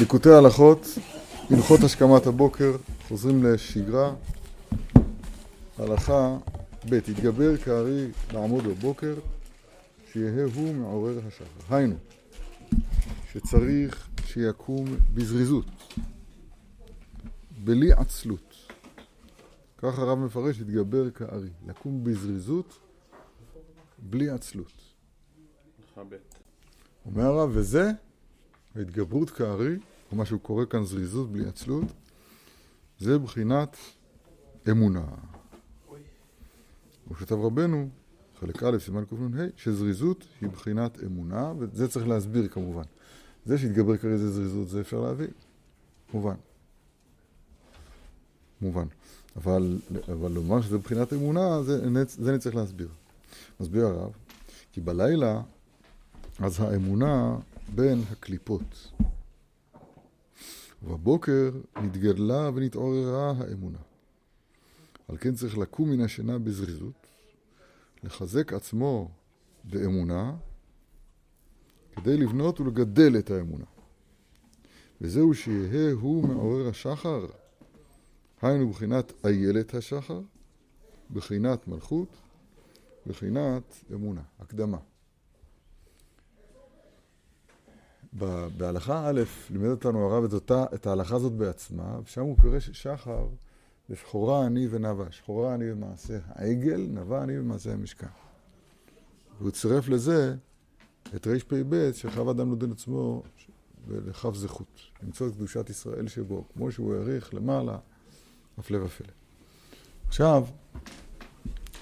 ליקוטי הלכות, הלכות השכמת הבוקר, חוזרים לשגרה. הלכה ב' התגבר כארי לעמוד בבוקר, שיהא הוא מעורר השחר. היינו, שצריך שיקום בזריזות, בלי עצלות. כך הרב מפרש, התגבר כארי, לקום בזריזות, בלי עצלות. אומר הרב, וזה ההתגברות כארי, או מה שהוא קורא כאן זריזות בלי עצלות, זה בחינת אמונה. וכתב רבנו, חלק א', סימן קנ"ה, שזריזות היא בחינת אמונה, וזה צריך להסביר כמובן. זה שהתגבר כארי זה זריזות, זה אפשר להבין. מובן. מובן. אבל, אבל לומר שזה בחינת אמונה, זה, זה אני צריך להסביר. מסביר הרב, כי בלילה, אז האמונה בין הקליפות. ובבוקר נתגדלה ונתעוררה האמונה. על כן צריך לקום מן השינה בזריזות, לחזק עצמו באמונה, כדי לבנות ולגדל את האמונה. וזהו שיהא הוא מעורר השחר, היינו בחינת איילת השחר, בחינת מלכות, בחינת אמונה, הקדמה. בהלכה א', לימד אותנו הרב את, אותה, את ההלכה הזאת בעצמה, ושם הוא פירש שחר, זה שחורה אני ונאווה, שחורה אני במעשה העגל, נאווה אני במעשה המשכן. והוא צירף לזה את רפ"ב, שחב אדם נותן עצמו לכף זכות, למצוא את קדושת ישראל שבו, כמו שהוא העריך למעלה, הפלא ופלא. עכשיו,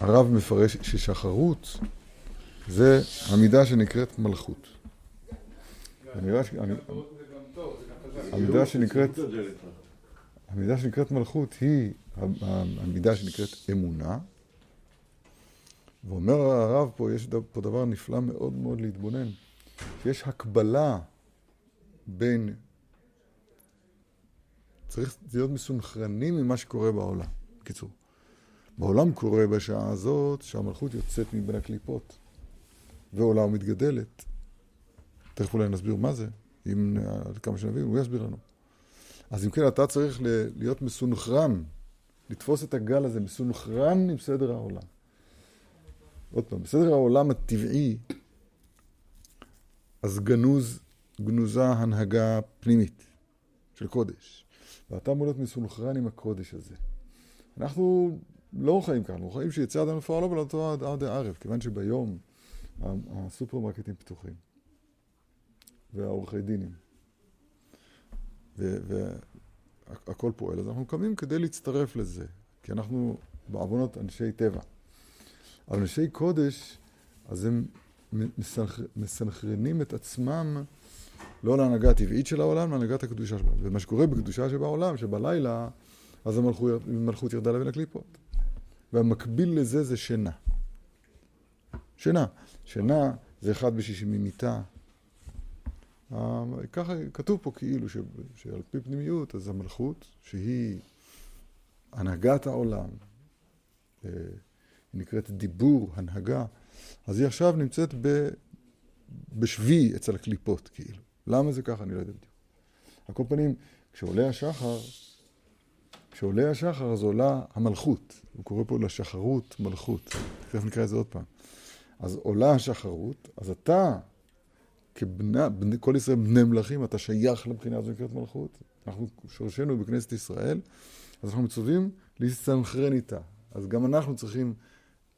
הרב מפרש ששחרות זה המידה שנקראת מלכות. המידה שנקראת... המידה שנקראת מלכות היא המידה שנקראת אמונה. ואומר הרב פה, יש פה דבר נפלא מאוד מאוד להתבונן, שיש הקבלה בין... צריך להיות מסונכרנים ממה שקורה בעולם. בקיצור, בעולם קורה בשעה הזאת שהמלכות יוצאת מבין הקליפות ועולה ומתגדלת. תכף אולי נסביר מה זה, אם עד כמה שנבין, הוא יסביר לנו. אז אם כן, אתה צריך להיות מסונכרן, לתפוס את הגל הזה, מסונכרן עם סדר העולם. עוד פעם, בסדר העולם הטבעי, אז גנוז, גנוזה הנהגה פנימית של קודש. ואתה אמור להיות מסונכרן עם הקודש הזה. אנחנו לא חיים כאן, אנחנו חיים שיצא אדם לפועלו ולאותו עד הערב, כיוון שביום הסופרמרקטים פתוחים. והעורכי דינים. והכל פועל, אז אנחנו קמים כדי להצטרף לזה, כי אנחנו בעוונות אנשי טבע. אבל אנשי קודש, אז הם מסנכרנים את עצמם לא להנהגה הטבעית של העולם, להנהגת הקדושה שלו. ומה שקורה בקדושה שבעולם, שבלילה, אז המלכות, המלכות ירדה לבין הקליפות. והמקביל לזה זה שינה. שינה. שינה זה אחד בשישי ממיתה, ככה כתוב פה כאילו ש, שעל פי פנימיות, אז המלכות, שהיא הנהגת העולם, אה, היא נקראת דיבור, הנהגה, אז היא עכשיו נמצאת ב, בשבי אצל הקליפות, כאילו. למה זה ככה? אני לא יודע בדיוק. על כל פנים, כשעולה השחר, כשעולה השחר אז עולה המלכות. הוא קורא פה לשחרות מלכות. תכף נקרא את זה עוד פעם. אז עולה השחרות, אז אתה כבנה, בני, כל ישראל בני מלכים, אתה שייך לבחינה הזו נקראת מלכות. אנחנו שורשנו בכנסת ישראל, אז אנחנו מצווים להסתנכרן איתה. אז גם אנחנו צריכים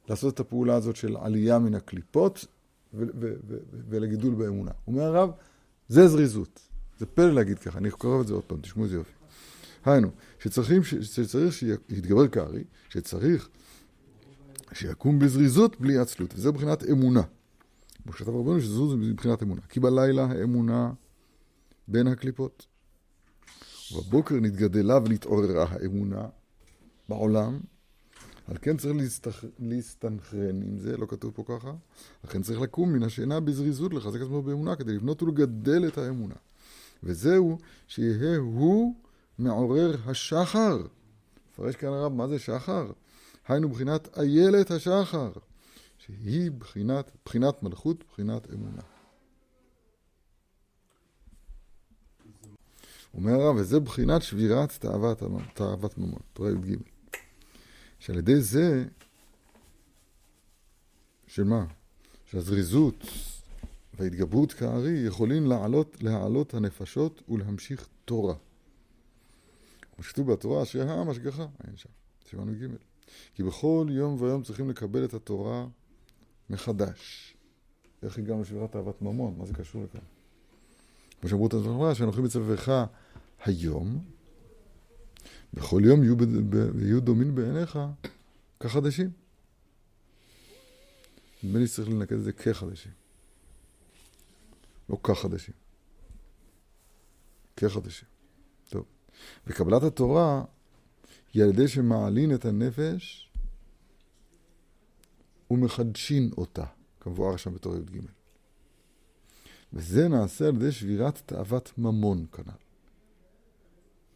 לעשות את הפעולה הזאת של עלייה מן הקליפות ולגידול באמונה. אומר הרב, זה זריזות. זה פלא להגיד ככה, אני קורא את זה עוד פעם, תשמעו איזה יופי. היינו, שצריכים, שצריך שיתגבר כארי, שצריך שיקום בזריזות בלי עצלות, וזה מבחינת אמונה. כמו שכתב רבנו שזו מבחינת אמונה. כי בלילה האמונה בין הקליפות. ובבוקר נתגדלה ונתעוררה האמונה בעולם. על כן צריך להסתח... להסתנכרן עם זה, לא כתוב פה ככה. לכן צריך לקום מן השינה בזריזות, לחזק עצמו באמונה, כדי לבנות ולגדל את האמונה. וזהו, שיהא הוא מעורר השחר. מפרש כאן הרב, מה זה שחר? היינו בחינת איילת השחר. שהיא בחינת, בחינת מלכות, בחינת אמונה. אומר הרב, וזה בחינת שבירת תאוות, תאוות ממון, תורה י"ג. שעל ידי זה, שמה? שהזריזות וההתגברות כארי יכולים להעלות, להעלות הנפשות ולהמשיך תורה. כמו שכתוב בתורה, אשר העם השגחה, אין שם, סימן ג' כי בכל יום ויום צריכים לקבל את התורה מחדש. איך הגענו לשבירת אהבת ממון? מה זה קשור לכאן? כמו שאמרו את הדבר, שאנוכי בצווך היום, בכל יום יהיו, יהיו דומים בעיניך כחדשים. נדמה לי שצריך לנקד את זה כחדשים. לא כחדשים. כחדשים. טוב. וקבלת התורה היא על ידי שמעלין את הנפש ומחדשין אותה, כמבואר שם בתור י"ג. וזה נעשה על ידי שבירת תאוות ממון כנ"ל.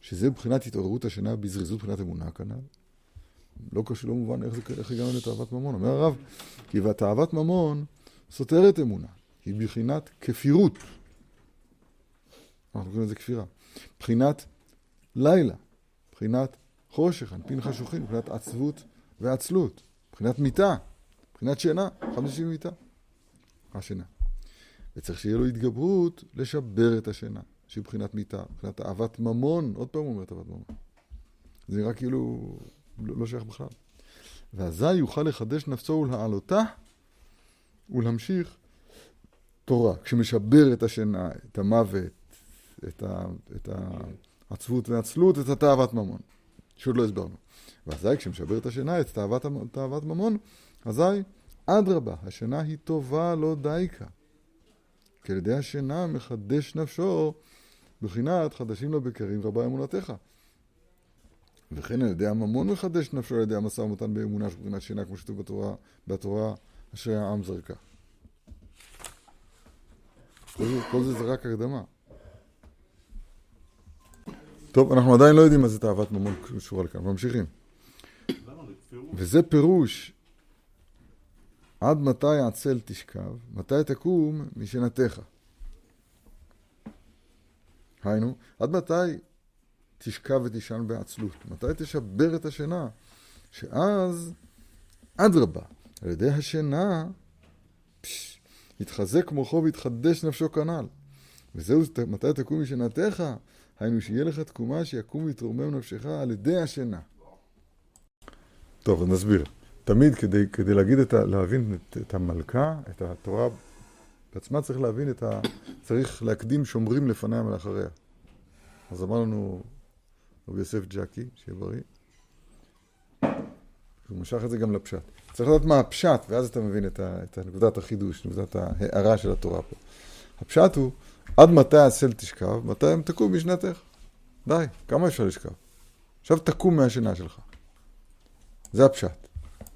שזה מבחינת התעוררות השינה בזריזות מבחינת אמונה כנ"ל. לא קשור, לא מובן איך, זה, איך הגענו לתאוות ממון. אומר הרב, כי והתאוות ממון סותרת אמונה. היא בחינת כפירות. אנחנו קוראים לזה כפירה. מבחינת לילה, מבחינת חושך, אנפין חשוכים, מבחינת עצבות ועצלות, מבחינת מיטה, מבחינת שינה, חמישים מיטה. השינה. וצריך שיהיה לו התגברות לשבר את השינה, שהיא מבחינת מיטה, מבחינת אהבת ממון, עוד פעם הוא אומר את אהבת ממון. זה נראה כאילו לא, לא שייך בכלל. ואזי יוכל לחדש נפסו ולהעלותה ולהמשיך תורה. כשמשבר את השינה, את המוות, את, ה, את העצבות והעצלות, את התאוות ממון. שעוד לא הסברנו. ואזי כשמשבר את השינה, את תאוות, תאוות ממון, אזי אדרבה, השינה היא טובה לא דייקה. כי על ידי השינה מחדש נפשו בחינת חדשים לו בקרים רבה אמונתך. וכן על ידי הממון מחדש נפשו על ידי המשא ומתן באמונה של בחינת שינה, כמו שכתוב בתורה, בתורה אשר העם זרקה. כל זה, כל זה זה רק הקדמה. טוב, אנחנו עדיין לא יודעים מה זה תאוות ממון קשורה לכאן, ממשיכים. וזה פירוש עד מתי עצל תשכב, מתי תקום משנתך. היינו, עד מתי תשכב ותישן בעצלות? מתי תשבר את השינה? שאז, אדרבה, על ידי השינה, פש, יתחזק מוחו ויתחדש נפשו כנ"ל. וזהו מתי תקום משנתך, היינו שיהיה לך תקומה שיקום ויתרומם נפשך על ידי השינה. טוב, נסביר. תמיד כדי, כדי להגיד את ה, להבין את, את המלכה, את התורה בעצמה צריך להבין את ה... צריך להקדים שומרים לפניה ולאחריה. אז אמר לנו רבי יוסף ג'קי, שיהיה בריא, הוא משך את זה גם לפשט. צריך לדעת מה הפשט, ואז אתה מבין את, ה, את נקודת החידוש, נקודת ההערה של התורה פה. הפשט הוא, עד מתי הסל תשכב, מתי הם תקום משנתך. די, כמה אפשר לשכב? עכשיו תקום מהשינה שלך. זה הפשט.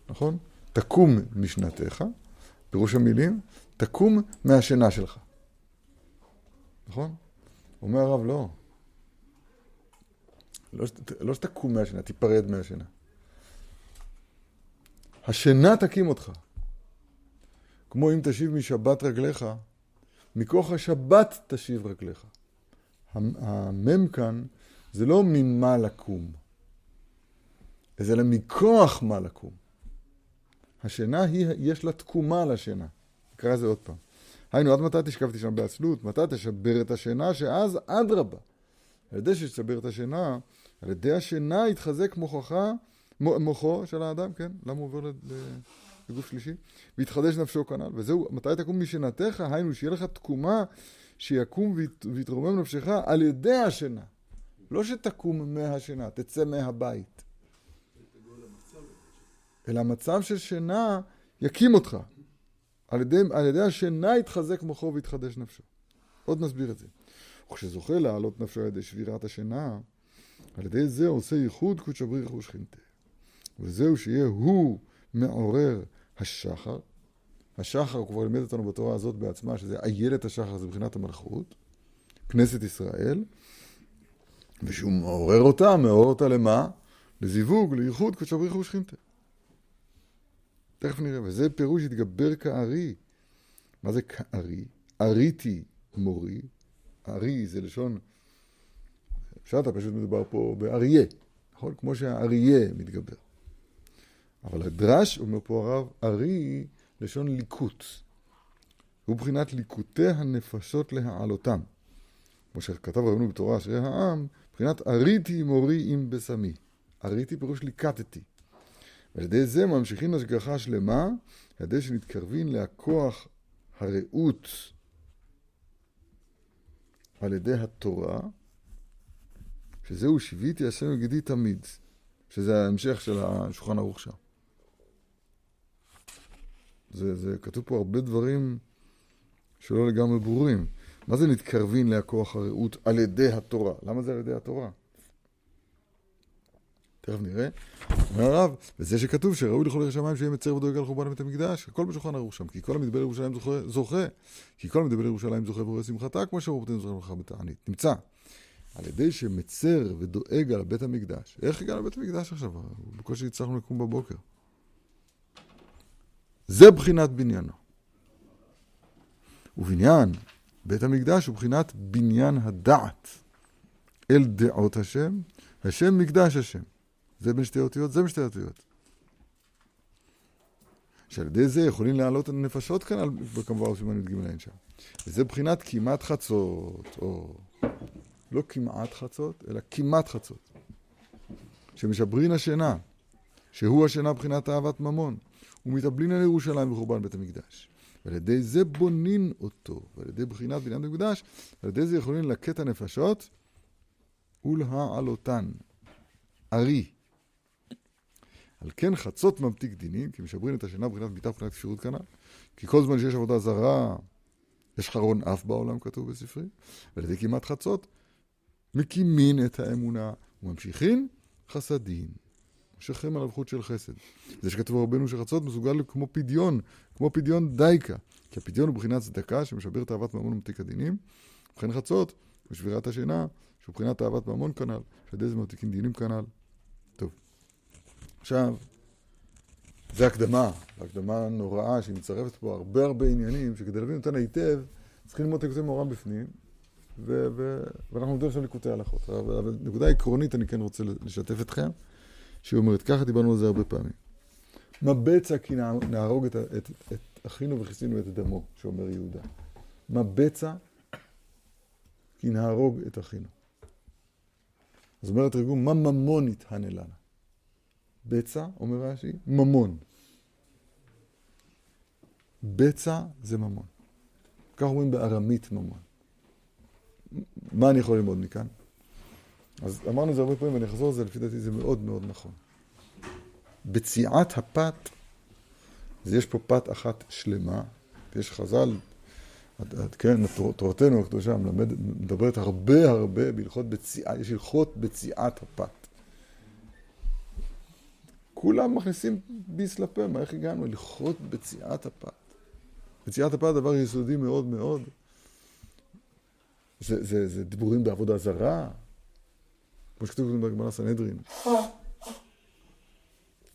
נכון? תקום משנתך, פירוש המילים, תקום מהשינה שלך. נכון? אומר הרב, לא. לא, לא שתקום מהשינה, תיפרד מהשינה. השינה תקים אותך. כמו אם תשיב משבת רגליך, מכוח השבת תשיב רגליך. המם כאן זה לא ממה לקום, אלא מכוח מה לקום. השינה היא, יש לה תקומה לשינה. נקרא לזה עוד פעם. היינו, עד מתי תשכב תשם בעצלות? מתי תשבר את השינה? שאז אדרבה. על ידי שתשבר את השינה, על ידי השינה יתחזק מוחך, מוחו של האדם, כן? למה הוא עובר לגוף שלישי? ויתחדש נפשו כנ"ל. וזהו, מתי תקום משנתך? היינו, שיהיה לך תקומה שיקום ויתרומם נפשך על ידי השינה. לא שתקום מהשינה, תצא מהבית. אלא המצב של שינה יקים אותך. על ידי, על ידי השינה יתחזק מוחו ויתחדש נפשו. עוד נסביר את זה. וכשזוכה להעלות נפשו על ידי שבירת השינה, על ידי זה עושה ייחוד קודש הבריך ושכינתה. וזהו שיהיה הוא מעורר השחר. השחר, הוא כבר לימד אותנו בתורה הזאת בעצמה, שזה איילת השחר, זה מבחינת המלכות, כנסת ישראל, ושהוא מעורר אותה, מעורר אותה למה? לזיווג, לייחוד קודש הבריך ושכינתה. תכף נראה, וזה פירוש התגבר כארי. מה זה כארי? אריתי מורי, ארי זה לשון פשט פשוט מדובר פה באריה, נכון? כמו שהאריה מתגבר. אבל הדרש, אומר פה הרב, ארי לשון ליקוט. הוא בחינת ליקוטי הנפשות להעלותם. כמו שכתב רבנו בתורה אשרי העם, מבחינת אריתי מורי עם בשמי. אריתי פירוש ליקטתי. ועל ידי זה ממשיכים השגחה שלמה, על ידי שנתקרבין להכוח הרעות על ידי התורה, שזהו שיוויתי השם וגידי תמיד, שזה ההמשך של השולחן ערוך שם. זה, זה כתוב פה הרבה דברים שלא לגמרי ברורים. מה זה נתקרבין להכוח הרעות על ידי התורה? למה זה על ידי התורה? תכף נראה. אומר הרב, וזה שכתוב שראוי לכל ערך שמיים שיהיה מצר ודואג על חורבן בית המקדש, הכל בשולחן ערוך שם, כי כל המדבר לירושלים זוכה, זוכה, כי כל המדבר לירושלים זוכה ורואה שמחתה, כמו שרובותינו זוכרים לך בתענית. נמצא, על ידי שמצר ודואג על בית המקדש. איך הגענו לבית המקדש עכשיו? בקושי הצלחנו לקום בבוקר. זה בחינת בניינו. ובניין בית המקדש הוא בחינת בניין הדעת אל דעות השם, השם מקדש השם. זה בין שתי אותיות, זה בין שתי אותיות. שעל ידי זה יכולים להעלות הנפשות כאן, על, כמובן סימן י"ג אין שם. וזה בחינת כמעט חצות, או לא כמעט חצות, אלא כמעט חצות. שמשברין השינה, שהוא השינה בחינת אהבת ממון, ומתאבלין על ירושלים בחורבן בית המקדש. ועל ידי זה בונין אותו, ועל ידי בחינת בניין המקדש, ועל ידי זה יכולים ללקט הנפשות ולהעלותן. ארי. על כן חצות ממתיק דינים, כי משברין את השינה בחינת ביתה ובחינת אפשרות כנ"ל. כי כל זמן שיש עבודה זרה, יש חרון אף בעולם, כתוב בספרי, ועל ידי כמעט חצות, מקימין את האמונה וממשיכין חסדין. שכם על אבחות של חסד. זה שכתוב רבנו שחצות מסוגל כמו פדיון, כמו פדיון דייקה. כי הפדיון הוא בחינת צדקה שמשבר את אהבת ממון ומתיק הדינים. ובכן חצות, ושבירת השינה, שהוא בחינת אהבת ממון כנ"ל, שעל ידי זה מתיקין דינים כנ"ל. עכשיו, זה הקדמה, הקדמה נוראה שהיא מצרפת פה הרבה הרבה עניינים, שכדי להבין אותנו היטב, צריכים ללמוד את הקצה מעורם בפנים, ו- ו- ואנחנו נדבר עכשיו ליקוטי הלכות. אבל נקודה עקרונית אני כן רוצה לשתף אתכם. שהיא אומרת, ככה דיברנו על זה הרבה פעמים. מה בצע כי נהרוג את, את, את אחינו וכיסינו את דמו, שאומר יהודה. מה בצע כי נהרוג את אחינו. אז אומר התרגום, מה ממון יתהנה לנו? בצע, אומר רש"י, ממון. בצע זה ממון. כך אומרים בארמית ממון. מה אני יכול ללמוד מכאן? אז אמרנו את זה הרבה פעמים ואני אחזור על זה, לפי דעתי זה מאוד מאוד נכון. בציעת הפת, אז יש פה פת אחת שלמה, יש חז"ל, כן, תורתנו הקדושה מדברת הרבה הרבה בהלכות בציעה, יש הלכות בציעת הפת. כולם מכניסים ביס לפה, מה איך הגענו? הלכות בציעת הפת. בציעת הפת דבר יסודי מאוד מאוד. זה, זה, זה דיבורים בעבודה זרה, כמו שכתוב בגמרא סנהדרין.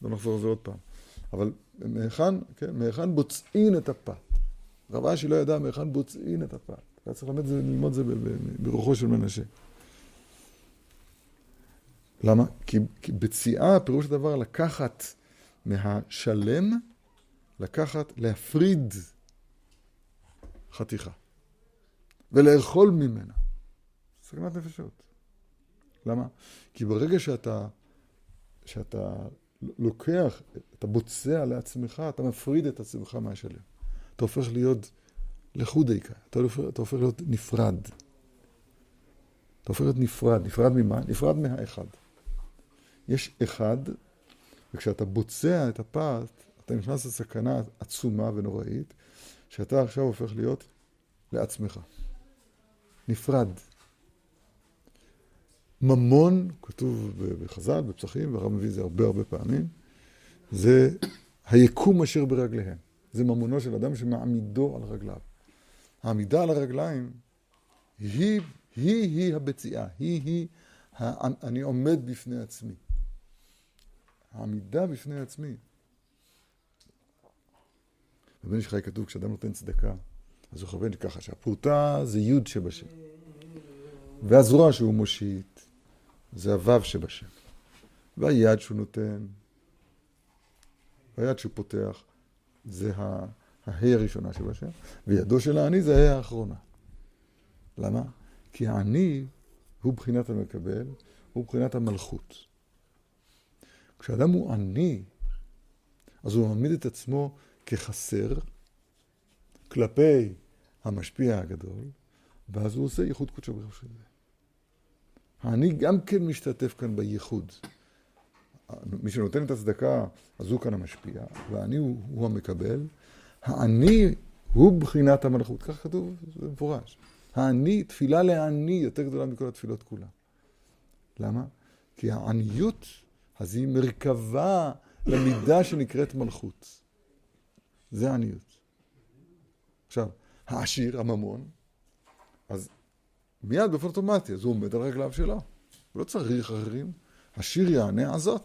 לא נחזור על זה עוד פעם. אבל מהיכן, כן, מהיכן בוצעין את הפת? רב אשי לא ידע מהיכן בוצעין את הפת. היה צריך ללמוד את זה ברוחו של מנשה. למה? כי, כי בציעה פירוש הדבר לקחת מהשלם, לקחת, להפריד חתיכה ולאכול ממנה. סכנת נפשות. למה? כי ברגע שאתה, שאתה לוקח, אתה בוצע לעצמך, אתה מפריד את עצמך מהשלם. אתה הופך להיות לחודיקה, אתה, אתה הופך להיות נפרד. אתה הופך להיות נפרד. נפרד ממה? נפרד מהאחד. יש אחד, וכשאתה בוצע את הפת, אתה נכנס לסכנה עצומה ונוראית, שאתה עכשיו הופך להיות לעצמך. נפרד. ממון, כתוב בחז"ל, בפסחים, והרב מביא את זה הרבה הרבה פעמים, זה היקום אשר ברגליהם. זה ממונו של אדם שמעמידו על רגליו. העמידה על הרגליים היא, היא, היא הבציעה, היא, היא, אני עומד בפני עצמי. העמידה בפני עצמי. בבן איש חי כתוב, כשאדם נותן צדקה, אז הוא מכוון ככה, שהפרוטה זה יוד שבשם. והזרוע שהוא מושיט, זה הוו שבשם. והיד שהוא נותן, והיד שהוא פותח, זה ההא הראשונה שבשם, וידו של העני זה ההא האחרונה. למה? כי העני הוא בחינת המקבל, הוא בחינת המלכות. כשאדם הוא עני, אז הוא מעמיד את עצמו כחסר כלפי המשפיע הגדול, ואז הוא עושה ייחוד קודשו ברוך של זה. העני גם כן משתתף כאן בייחוד. מי שנותן את הצדקה, אז הוא כאן המשפיע, והעני הוא, הוא המקבל. העני הוא בחינת המלכות, כך כתוב, זה מפורש. העני, תפילה לעני יותר גדולה מכל התפילות כולן. למה? כי העניות, אז היא מרכבה למידה שנקראת מלכות. זה העניות. עכשיו, העשיר, הממון, אז מיד באופן אוטומטי, אז הוא עומד על רגליו שלו. הוא לא צריך אחרים. השיר יענה הזאת.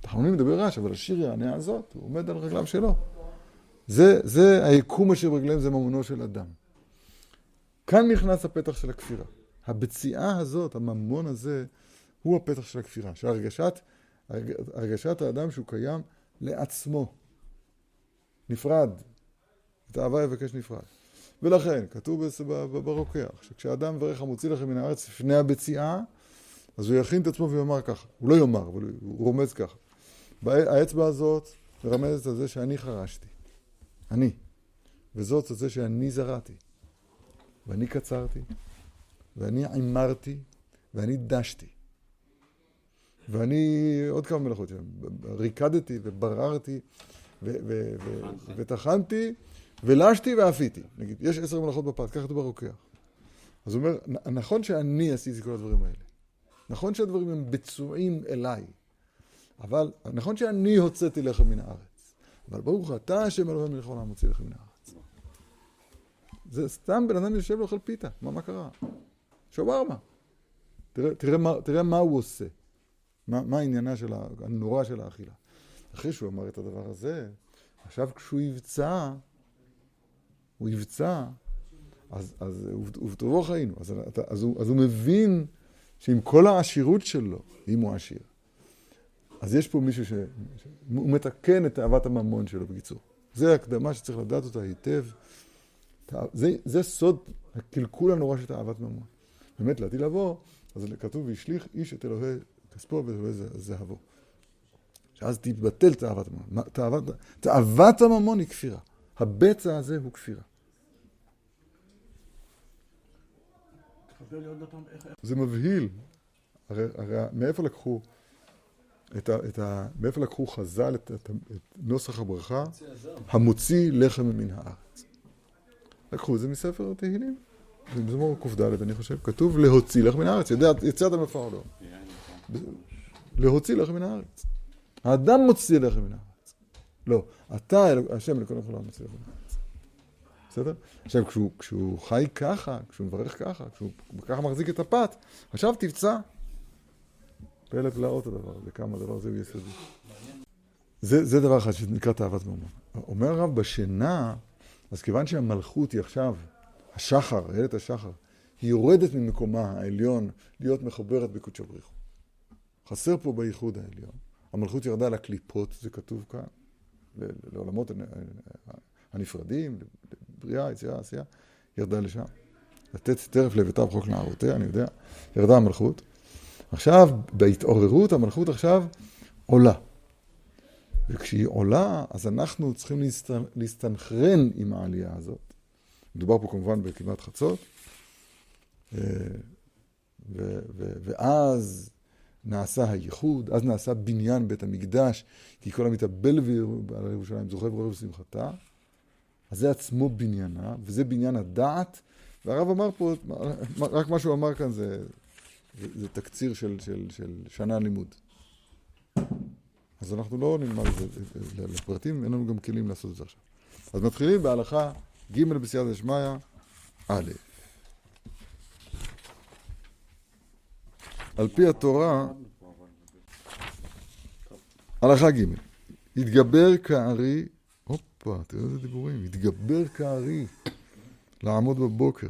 תחנונים מדבר רעש, אבל השיר יענה הזאת, הוא עומד על רגליו שלו. זה, זה היקום אשר ברגליהם זה ממונו של אדם. כאן נכנס הפתח של הכפירה. הבציעה הזאת, הממון הזה, הוא הפתח של הכפירה. שהרגשת, הרגשת האדם שהוא קיים לעצמו. נפרד. את האהבה יבקש נפרד. ולכן, כתוב ברוקח, שכשאדם מברך המוציא לכם מן הארץ לפני הבציעה, אז הוא יכין את עצמו ויאמר ככה. הוא לא יאמר, אבל הוא רומז ככה. האצבע הזאת מרמזת על זה שאני חרשתי. אני. וזאת על זה שאני זרעתי. ואני קצרתי. ואני עימרתי. ואני דשתי. ואני עוד כמה מלאכות. ריקדתי ובררתי וטחנתי ולשתי ואפיתי. נגיד, יש עשר מלאכות בפת, ככה כתוב ברוקח. אז הוא אומר, נכון שאני עשיתי כל הדברים האלה. נכון שהדברים הם ביצועים אליי, אבל נכון שאני הוצאתי לחם מן הארץ, אבל ברוך אתה השם אלוהים מלך העולם מוציא לחם מן הארץ. זה סתם בן אדם יושב ואוכל פיתה, מה, מה קרה? שווארמה. תראה, תראה, תראה מה הוא עושה, מה, מה העניינה של הנורא של האכילה. אחרי שהוא אמר את הדבר הזה, עכשיו כשהוא יבצע, הוא יבצע, אז, אז ובטובו חיינו, אז, אז, הוא, אז הוא מבין שעם כל העשירות שלו, אם הוא עשיר, אז יש פה מישהו שהוא מתקן את תאוות הממון שלו, בקיצור. זה הקדמה שצריך לדעת אותה היטב. זה, זה סוד הקלקול הנורא של תאוות ממון. באמת, לעתיד לבוא, אז כתוב, והשליך איש את אלוהי כספו ואת אלוהי זהבו. שאז תתבטל תאוות הממון. תאוות, תאוות הממון היא כפירה. הבצע הזה הוא כפירה. זה מבהיל. הרי, הרי מאיפה לקחו את ה, את ה, מאיפה לקחו חז"ל את, את, את נוסח הברכה? המוציא לחם מן הארץ. לקחו את זה מספר תהילים. במזמור קד, אני חושב, כתוב להוציא לחם מן הארץ. יצאת מפרעה להוציא לחם מן הארץ. האדם מוציא לחם מן הארץ. לא, אתה, השם לכל יכול מוציא לחם מן הארץ. בסדר? עכשיו, כשהוא, כשהוא חי ככה, כשהוא מברך ככה, כשהוא ככה מחזיק את הפת, עכשיו תפצע. פלא פלאות הדבר הזה, כמה הדבר הזה הוא יסודי. זה, זה דבר אחד שנקרא תאוות ממון. אומר הרב, בשינה, אז כיוון שהמלכות היא עכשיו, השחר, איילת השחר, היא יורדת ממקומה העליון להיות מחוברת בקודשו בריחו. חסר פה בייחוד העליון. המלכות ירדה לקליפות, זה כתוב כאן, לעולמות הנפרדים, בריאה, יצירה, עשייה, ירדה לשם. לתת טרף לביתה בחוק נערותיה, אני יודע, ירדה המלכות. עכשיו, בהתעוררות, המלכות עכשיו עולה. וכשהיא עולה, אז אנחנו צריכים להסתנכרן עם העלייה הזאת. מדובר פה כמובן בכמעט חצות. אה, ו- ו- ואז נעשה הייחוד, אז נעשה בניין בית המקדש, כי כל המתאבל על ירושלים זוכה ורוב שמחתה. אז זה עצמו בניינה, וזה בניין הדעת, והרב אמר פה, רק מה שהוא אמר כאן זה, זה, זה תקציר של, של, של שנה לימוד. אז אנחנו לא נלמד את זה לפרטים, אין לנו גם כלים לעשות את זה עכשיו. אז מתחילים בהלכה ג' בסייעתא דשמיא, א'. על פי התורה, הלכה ג', התגבר כארי הופה, תראה איזה דיבורים. התגבר כארי לעמוד בבוקר.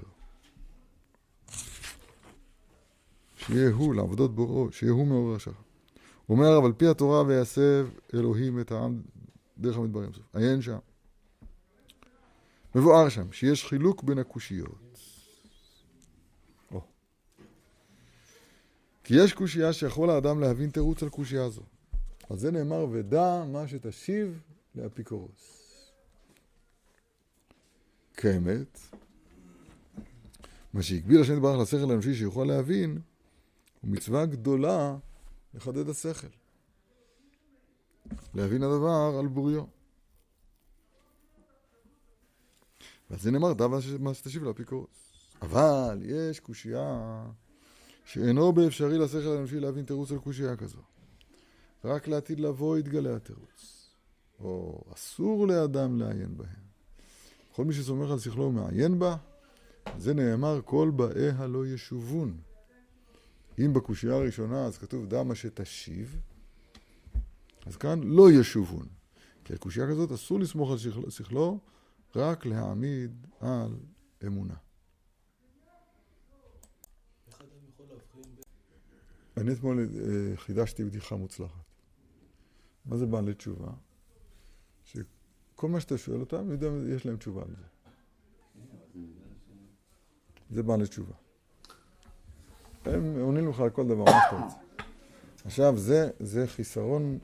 שיהיה הוא לעבודות בוראו, שיהיה הוא מעורר השחר. הוא אומר, אבל פי התורה ויסב אלוהים את העם דרך המדבר ים סוף. עיין שם. מבואר שם, שיש חילוק בין הקושיות. כי יש קושייה שיכול האדם להבין תירוץ על קושייה זו. על זה נאמר, ודע מה שתשיב לאפיקורוס. כאמת, מה שהגביל השם יתברך לשכל האנושי שיוכל להבין, הוא מצווה גדולה לחדד השכל. להבין הדבר על בוריו. ועל זה נאמר, דע מה שתשיב לאפיקורוס. אבל יש קושייה שאינו באפשרי לשכל האנושי להבין תירוץ על קושייה כזו. רק לעתיד לבוא יתגלה התירוץ. או אסור לאדם לעיין בהם. כל מי שסומך על שכלו ומעיין בה, זה נאמר כל באיה לא ישובון. אם בקושייה הראשונה אז כתוב דמה שתשיב, אז כאן לא ישובון. כי הקושייה כזאת אסור לסמוך על שכלו, רק להעמיד על אמונה. אני אתמול אה, חידשתי בדיחה מוצלחת. מה זה בעלי תשובה? שכל מה שאתה שואל אותם, יש להם תשובה על זה. זה בעלי תשובה. הם עונים לך על כל דבר, מה שאתה רוצה. עכשיו, זה, זה חיסרון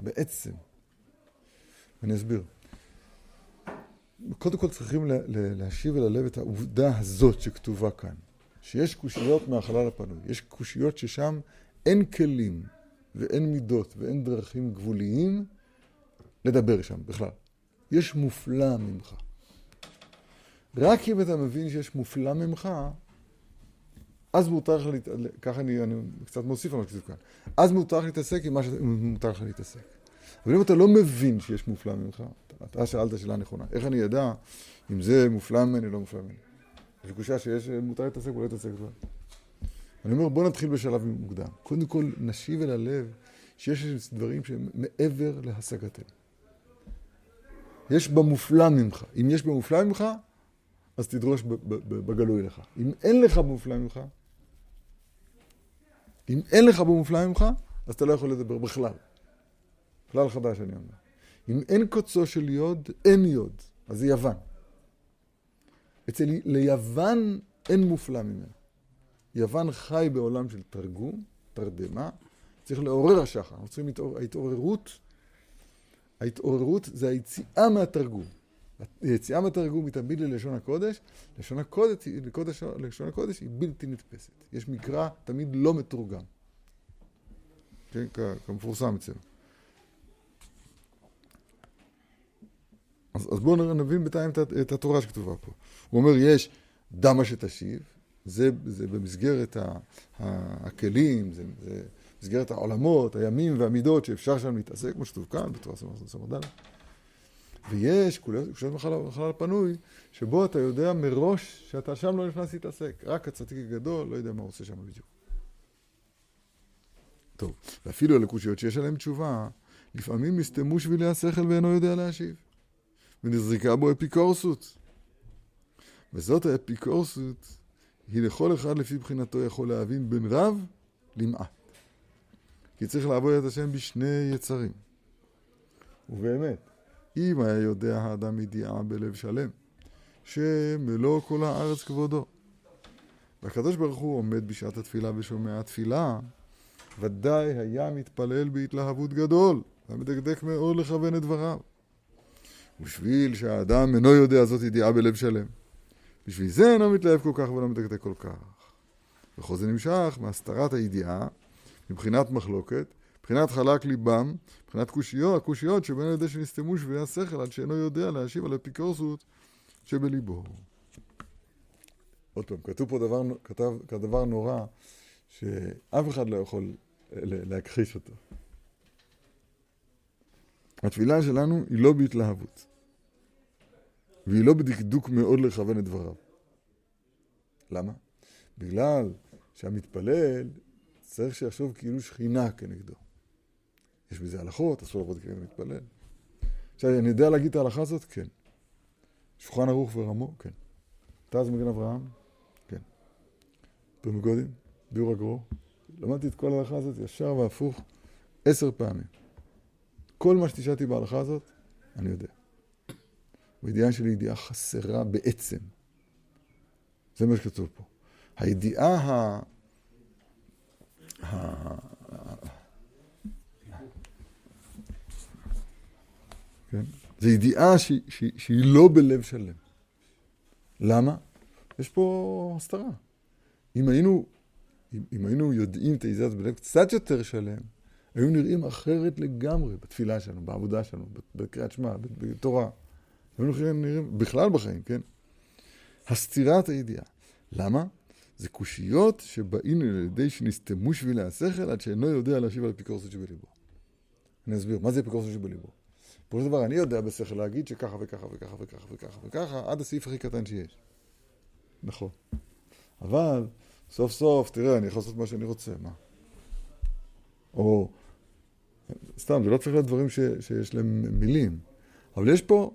בעצם. אני אסביר. קודם כל צריכים להשיב אל הלב את העובדה הזאת שכתובה כאן. שיש קושיות מהחלל הפנוי. יש קושיות ששם אין כלים ואין מידות ואין דרכים גבוליים לדבר שם בכלל. יש מופלא ממך. רק אם אתה מבין שיש מופלא ממך, אז מותר לך, להת... ככה אני, אני קצת מוסיף על מה שכתוב כאן, אז מותר לך להתעסק עם מה שמותר לך להתעסק. אבל אם אתה לא מבין שיש מופלא ממך, אתה שאלת שאלה נכונה, איך אני אדע אם זה מופלא ממני או לא מופלא ממני? יש קושה שיש, מותר להתעסק ולא להתעסק כבר. אני אומר, בוא נתחיל בשלב מוקדם. קודם כל, נשיב אל הלב שיש דברים שהם מעבר להשגתנו. יש במופלא ממך. אם יש במופלא ממך, אז תדרוש בגלוי לך. אם אין לך במופלא ממך, אם אין לך במופלא ממך, אז אתה לא יכול לדבר בכלל. כלל חדש אני אומר. אם אין קוצו של יוד, אין יוד. אז זה יוון. אצל ליוון אין מופלא ממנו. יוון חי בעולם של תרגום, תרדמה, צריך לעורר השחר. אנחנו צריכים ההתעוררות, ההתעוררות זה היציאה מהתרגום. היציאה מהתרגום היא תמיד ללשון הקודש, לשון הקודש, לקודש, לשון הקודש היא בלתי נתפסת. יש מקרא תמיד לא מתורגם. כן, כמפורסם אצלנו. אז, אז בואו נבין בינתיים את, את התורה שכתובה פה. הוא אומר, יש דמה שתשיב, זה, זה במסגרת ה, ה, הכלים, זה, זה במסגרת העולמות, הימים והמידות שאפשר שם להתעסק, כמו שכתוב כאן, בתורה סמ"ד. ויש קושיות בחלל הפנוי, שבו אתה יודע מראש שאתה שם לא נכנס להתעסק. רק הצדיק הגדול לא יודע מה הוא עושה שם בדיוק. טוב, ואפילו על הקושיות שיש עליהן תשובה, לפעמים נסתמו שבילי השכל ואינו יודע להשיב. ונזריקה בו אפיקורסות. וזאת האפיקורסות היא לכל אחד לפי בחינתו יכול להבין בין רב למעט. כי צריך לעבוד את השם בשני יצרים. ובאמת, אם היה יודע האדם ידיעה בלב שלם, שמלוא כל הארץ כבודו. והקדוש ברוך הוא עומד בשעת התפילה ושומע התפילה, ודאי היה מתפלל בהתלהבות גדול, ומדקדק מאוד לכוון את דבריו. בשביל שהאדם אינו יודע זאת ידיעה בלב שלם. בשביל זה אינו מתלהב כל כך ולא מדקדק כל כך. וכל זה נמשך מהסתרת הידיעה, מבחינת מחלוקת, מבחינת חלק ליבם, מבחינת קושיות, הקושיות שבין ידי שנסתמו שביעי השכל עד שאינו יודע להשיב על אפיקורסות שבליבו. עוד פעם, כתוב פה דבר, כתב, כדבר נורא שאף אחד לא יכול להכחיש אותו. התפילה שלנו היא לא בהתלהבות. והיא לא בדקדוק מאוד לכוון את דבריו. למה? בגלל שהמתפלל צריך שיחשוב כאילו שכינה כנגדו. יש בזה הלכות, אסור לעבוד כנגד מתפלל. עכשיו, אני יודע להגיד את ההלכה הזאת? כן. שולחן ערוך ורמו? כן. תז מגן אברהם? כן. פרמגודים? ביור הגרו. למדתי את כל ההלכה הזאת ישר והפוך עשר פעמים. כל מה שתשאלתי בהלכה הזאת, אני יודע. והידיעה שלי היא ידיעה חסרה בעצם. זה מה שכתוב פה. הידיעה ה... כן? זו ידיעה שהיא, שהיא, שהיא לא בלב שלם. למה? יש פה הסתרה. אם היינו, אם, אם היינו יודעים את הידיעה הזאת בלב קצת יותר שלם, היו נראים אחרת לגמרי בתפילה שלנו, בעבודה שלנו, בקריאת שמע, בתורה. היו נראים בכלל בחיים, כן? הסתירת הידיעה. למה? זה קושיות שבאים על ידי שנסתמו שבילי השכל עד שאינו יודע להשיב על אפיקורסות שבליבו. אני אסביר, מה זה אפיקורסות שבליבו? של דבר, אני יודע בשכל להגיד שככה וככה וככה וככה וככה וככה, עד הסעיף הכי קטן שיש. נכון. אבל, סוף סוף, תראה, אני יכול לעשות מה שאני רוצה, מה? או, סתם, זה לא צריך להיות דברים ש, שיש להם מילים. אבל יש פה,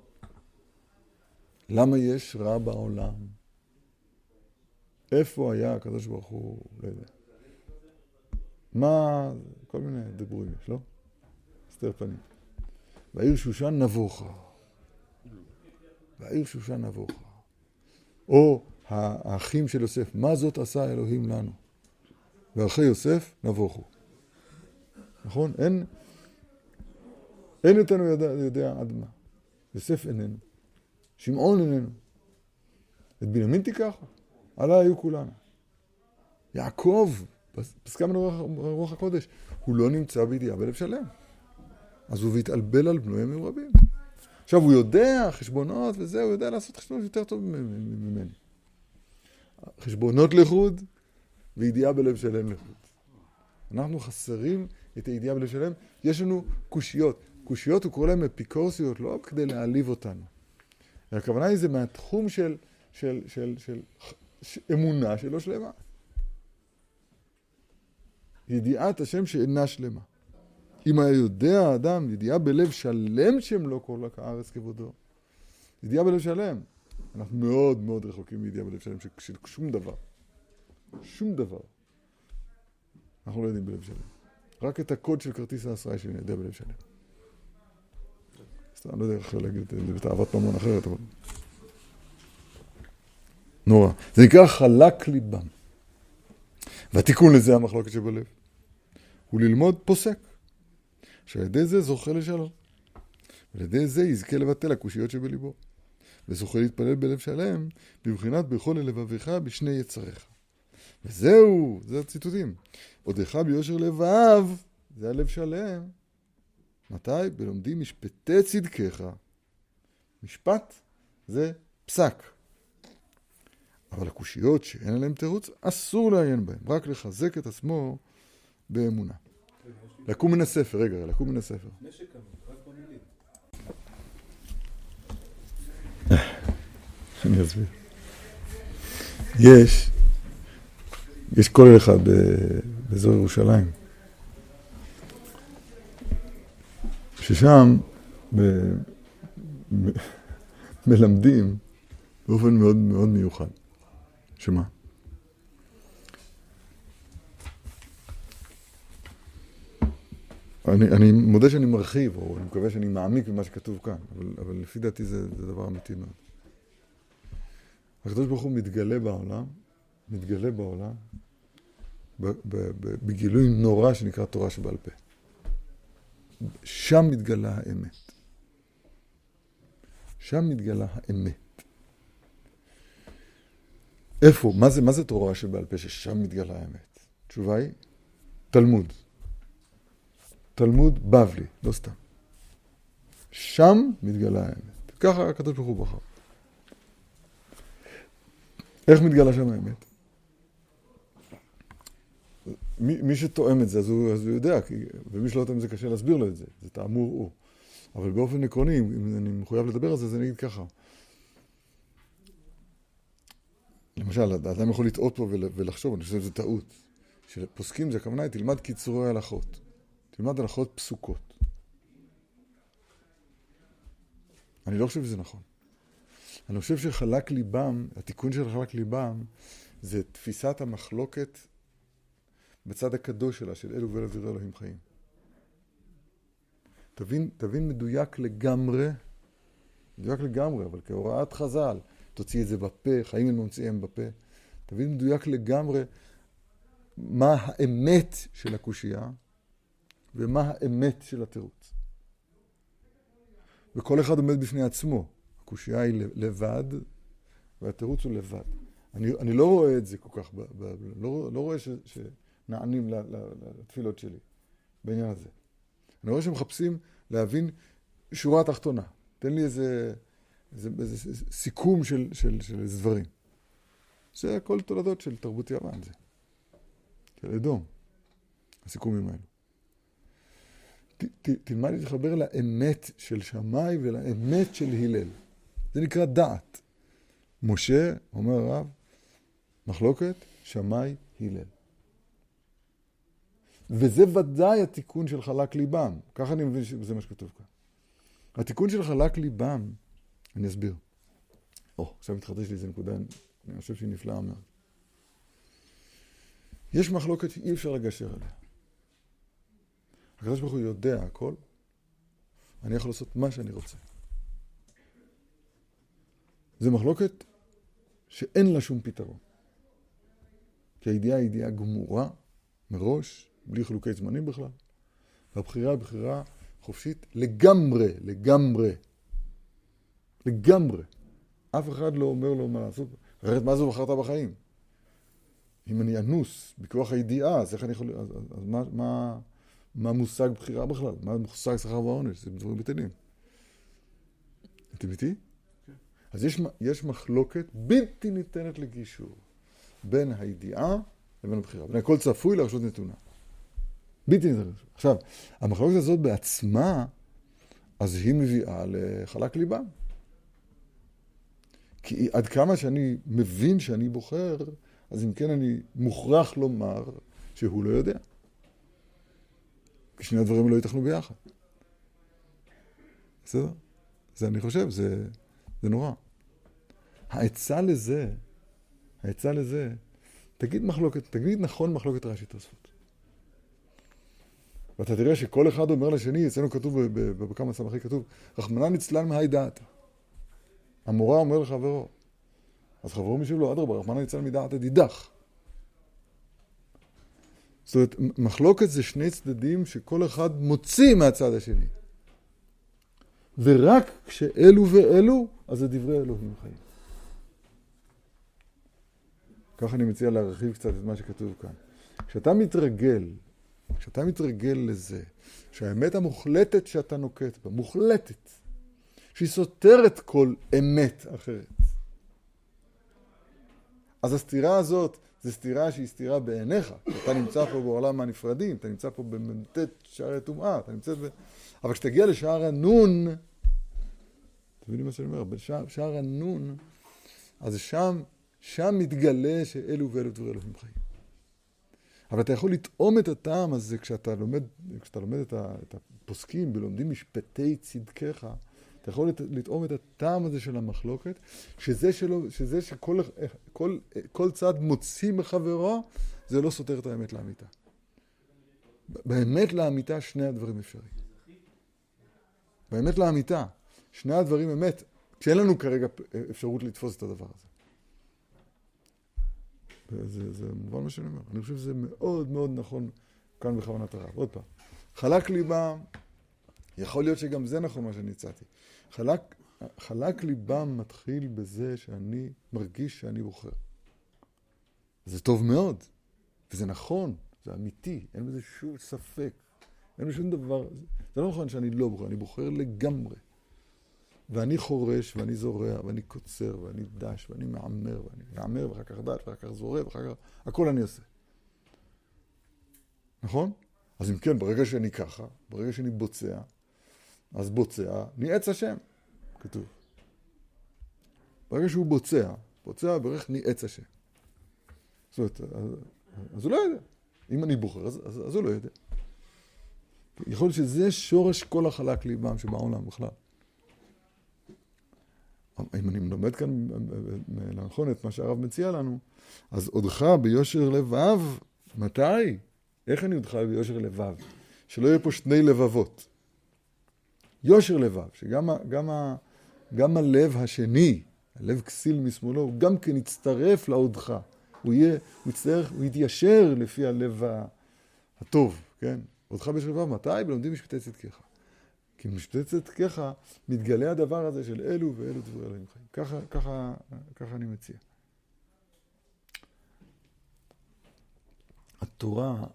למה יש רע בעולם? איפה היה הקדוש ברוך הוא, לא יודע. מה, כל מיני דיבורים יש, לא? הסתר פנים. והעיר שושן נבוכה. והעיר שושן נבוכה. או האחים של יוסף, מה זאת עשה אלוהים לנו? ואחרי יוסף נבוכו. נכון? אין, אין אותנו יודע, יודע עד מה. יוסף איננו. שמעון איננו. את בנימין תיקח, עלה היו כולנו. יעקב, פסקה מן רוח הקודש, הוא לא נמצא בידיעה בלב שלם. אז הוא והתעלבל על בנו ימים רבים. עכשיו, הוא יודע חשבונות וזה, הוא יודע לעשות חשבונות יותר טוב ממני. חשבונות לחוד וידיעה בלב שלם לחוד. אנחנו חסרים את הידיעה בלב שלם. יש לנו קושיות. קושיות, הוא קורא להן אפיקורסיות, לא כדי להעליב אותנו. הכוונה היא זה מהתחום של, של, של, של, של אמונה שלא שלמה. ידיעת השם שאינה שלמה. אם היה יודע האדם ידיעה בלב שלם שם לא כל הארץ כבודו. ידיעה בלב שלם. אנחנו מאוד מאוד רחוקים מידיעה בלב שלם של שום דבר. שום דבר. אנחנו לא יודעים בלב שלם. רק את הקוד של כרטיס האשראי שלי אני יודע בלב שלם. סתם, לא יודע איך להגיד את זה בתאוות ממון אחרת, אבל... נורא. זה נקרא חלק ליבם. והתיקון לזה המחלוקת שבלב. הוא ללמוד פוסק. שעל ידי זה זוכה לשלום. ועל ידי זה יזכה לבטל הקושיות שבליבו. וזוכה להתפלל בלב שלם, בבחינת בכל לבביך בשני יצריך. וזהו, זה הציטוטים. עודך ביושר לבב, זה הלב שלם. מתי? בלומדים משפטי צדקך. משפט זה פסק. אבל הקושיות שאין עליהן תירוץ, אסור לעיין בהן, רק לחזק את עצמו באמונה. לקום מן הספר, רגע, לקום מן הספר. אני אסביר. יש, יש כולל אחד באזור ירושלים, ששם מלמדים באופן מאוד מאוד מיוחד. שמה? אני, אני מודה שאני מרחיב, או אני מקווה שאני מעמיק במה שכתוב כאן, אבל, אבל לפי דעתי זה, זה דבר אמיתי מאוד. הקדוש ברוך הוא מתגלה בעולם, מתגלה בעולם, בגילוי נורא שנקרא תורה שבעל פה. שם מתגלה האמת. שם מתגלה האמת. איפה? מה זה, מה זה תורה שבעל פה ששם מתגלה האמת? התשובה היא, תלמוד. תלמוד בבלי, לא סתם. שם מתגלה האמת. ככה הקדוש ברוך הוא בחר. איך מתגלה שם האמת? מי, מי שתואם את זה, אז הוא, אז הוא יודע, כי, ומי שלא תואם את זה, קשה להסביר לו את זה, זה תאמור הוא. אבל באופן עקרוני, אם אני מחויב לדבר על זה, אז אני אגיד ככה. למשל, האדם יכול לטעות פה ולחשוב, אני חושב שזו טעות. שפוסקים זה הכוונה היא תלמד קיצורי הלכות. תלמד הלכות פסוקות. אני לא חושב שזה נכון. אני חושב שחלק ליבם, התיקון של חלק ליבם, זה תפיסת המחלוקת בצד הקדוש שלה, של אלו ואלו ויראו אלוהים חיים. תבין, תבין מדויק לגמרי, מדויק לגמרי, אבל כהוראת חז"ל, תוציא את זה בפה, חיים הם ממציאים בפה. תבין מדויק לגמרי מה האמת של הקושייה ומה האמת של התירוץ. וכל אחד עומד בפני עצמו. הקושייה היא לבד, והתירוץ הוא לבד. אני, אני לא רואה את זה כל כך, ב, ב, לא, לא רואה ש, שנענים לתפילות שלי בעניין הזה. אני רואה שמחפשים להבין שורה תחתונה. תן לי איזה, איזה, איזה סיכום של, של, של דברים. זה הכל תולדות של תרבות יוון, זה. של אדום, הסיכומים האלו. ת, ת, תלמד להתחבר לאמת של שמאי ולאמת של הלל. זה נקרא דעת. משה, אומר הרב, מחלוקת, שמאי, הלל. וזה ודאי התיקון של חלק ליבם. ככה אני מבין שזה מה שכתוב כאן. התיקון של חלק ליבם, אני אסביר. או, עכשיו מתחדש לי איזה נקודה, אני חושב שהיא נפלאה מאוד. יש מחלוקת שאי אפשר לגשר עליה. הקדוש ברוך הוא יודע הכל, אני יכול לעשות מה שאני רוצה. זו מחלוקת שאין לה שום פתרון. כי הידיעה היא ידיעה גמורה מראש, בלי חילוקי זמנים בכלל, והבחירה היא בחירה חופשית לגמרי, לגמרי. לגמרי. אף אחד לא אומר לו מה לעשות. אחרת מה זה בחרת בחיים? אם אני אנוס בכוח הידיעה, אז איך אני יכול... אז, אז, אז מה, מה, מה מושג בחירה בכלל? מה מושג שכר ועונש? זה דברים בטלים. אתם איתי? כן. אז יש, יש מחלוקת בלתי ניתנת לגישור בין הידיעה לבין הבחירה. בין הכל צפוי לרשות נתונה. בלתי ניתנת. עכשיו, המחלוקת הזאת בעצמה, אז היא מביאה לחלק ליבם. כי עד כמה שאני מבין שאני בוחר, אז אם כן אני מוכרח לומר שהוא לא יודע. כי שני הדברים לא ייתכנו ביחד. בסדר? זה אני חושב, זה, זה נורא. העצה לזה, העצה לזה, תגיד מחלוקת, תגיד נכון מחלוקת רש"י תוספות. ואתה תראה שכל אחד אומר לשני, אצלנו כתוב, בכמה סמכי כתוב, רחמנא נצלן מהי דעתה. המורה אומר לחברו. אז חברו משיב לו, אדרבה, רחמנא ניצל מדעת הדידך. זאת אומרת, מחלוקת זה שני צדדים שכל אחד מוציא מהצד השני. ורק כשאלו ואלו, אז זה דברי אלוהים חיים. ככה אני מציע להרחיב קצת את מה שכתוב כאן. כשאתה מתרגל, כשאתה מתרגל לזה, שהאמת המוחלטת שאתה נוקט בה, מוחלטת, שהיא סותרת כל אמת אחרת. אז הסתירה הזאת זו סתירה שהיא סתירה בעיניך. אתה נמצא פה בעולם הנפרדים, אתה נמצא פה במ"ט שערי טומאה, אתה נמצא ב... אבל כשתגיע לשער הנון, אתם מבינים מה שאני אומר? בשער הנון, אז שם, שם מתגלה שאלו ואלו דברי אלוהים חיים. אבל אתה יכול לטעום את הטעם הזה כשאתה לומד, כשאתה לומד את הפוסקים ולומדים משפטי צדקך, אתה יכול לטעום את הטעם הזה של המחלוקת, שזה, שלו, שזה שכל כל, כל צד מוציא מחברו, זה לא סותר את האמת לאמיתה. באמת לאמיתה שני הדברים אפשריים. באמת לאמיתה, שני הדברים אמת, כשאין לנו כרגע אפשרות לתפוס את הדבר הזה. זה, זה מובן מה שאני אומר. אני חושב שזה מאוד מאוד נכון כאן בכוונת הרב. עוד פעם, חלק ליבה יכול להיות שגם זה נכון מה שאני הצעתי. חלק, חלק ליבם מתחיל בזה שאני מרגיש שאני בוחר. זה טוב מאוד, וזה נכון, זה אמיתי, אין בזה שום ספק. אין בזה שום דבר, זה לא נכון שאני לא בוחר, אני בוחר לגמרי. ואני חורש, ואני זורע, ואני קוצר, ואני דש, ואני מעמר, ואני מעמר, ואחר כך דש, ואחר כך זורע, ואחר כך... הכל אני עושה. נכון? אז אם כן, ברגע שאני ככה, ברגע שאני בוצע, אז בוצע, ניאץ השם, כתוב. ברגע שהוא בוצע, בוצע ברך ניאץ השם. זאת אומרת, אז, אז הוא לא יודע. אם אני בוחר, אז, אז, אז הוא לא יודע. יכול להיות שזה שורש כל החלק ליבם שבעולם בכלל. אם אני לומד כאן נכון את מה שהרב מציע לנו, אז עודך ביושר לבב, מתי? איך אני אודך ביושר לבב? שלא יהיו פה שני לבבות. יושר לבב, שגם גם גם הלב השני, הלב כסיל משמאלו, הוא גם כן יצטרף להודך. הוא יהיה, הוא יצטרך, הוא יתיישר לפי הלב הטוב, כן? הודך ביושר לבב, מתי? ולומדים משפטי צדקיך. כי במשפטי צדקיך מתגלה הדבר הזה של אלו ואלו דברי אלוהים חיים. ככה, ככה, ככה אני מציע. התורה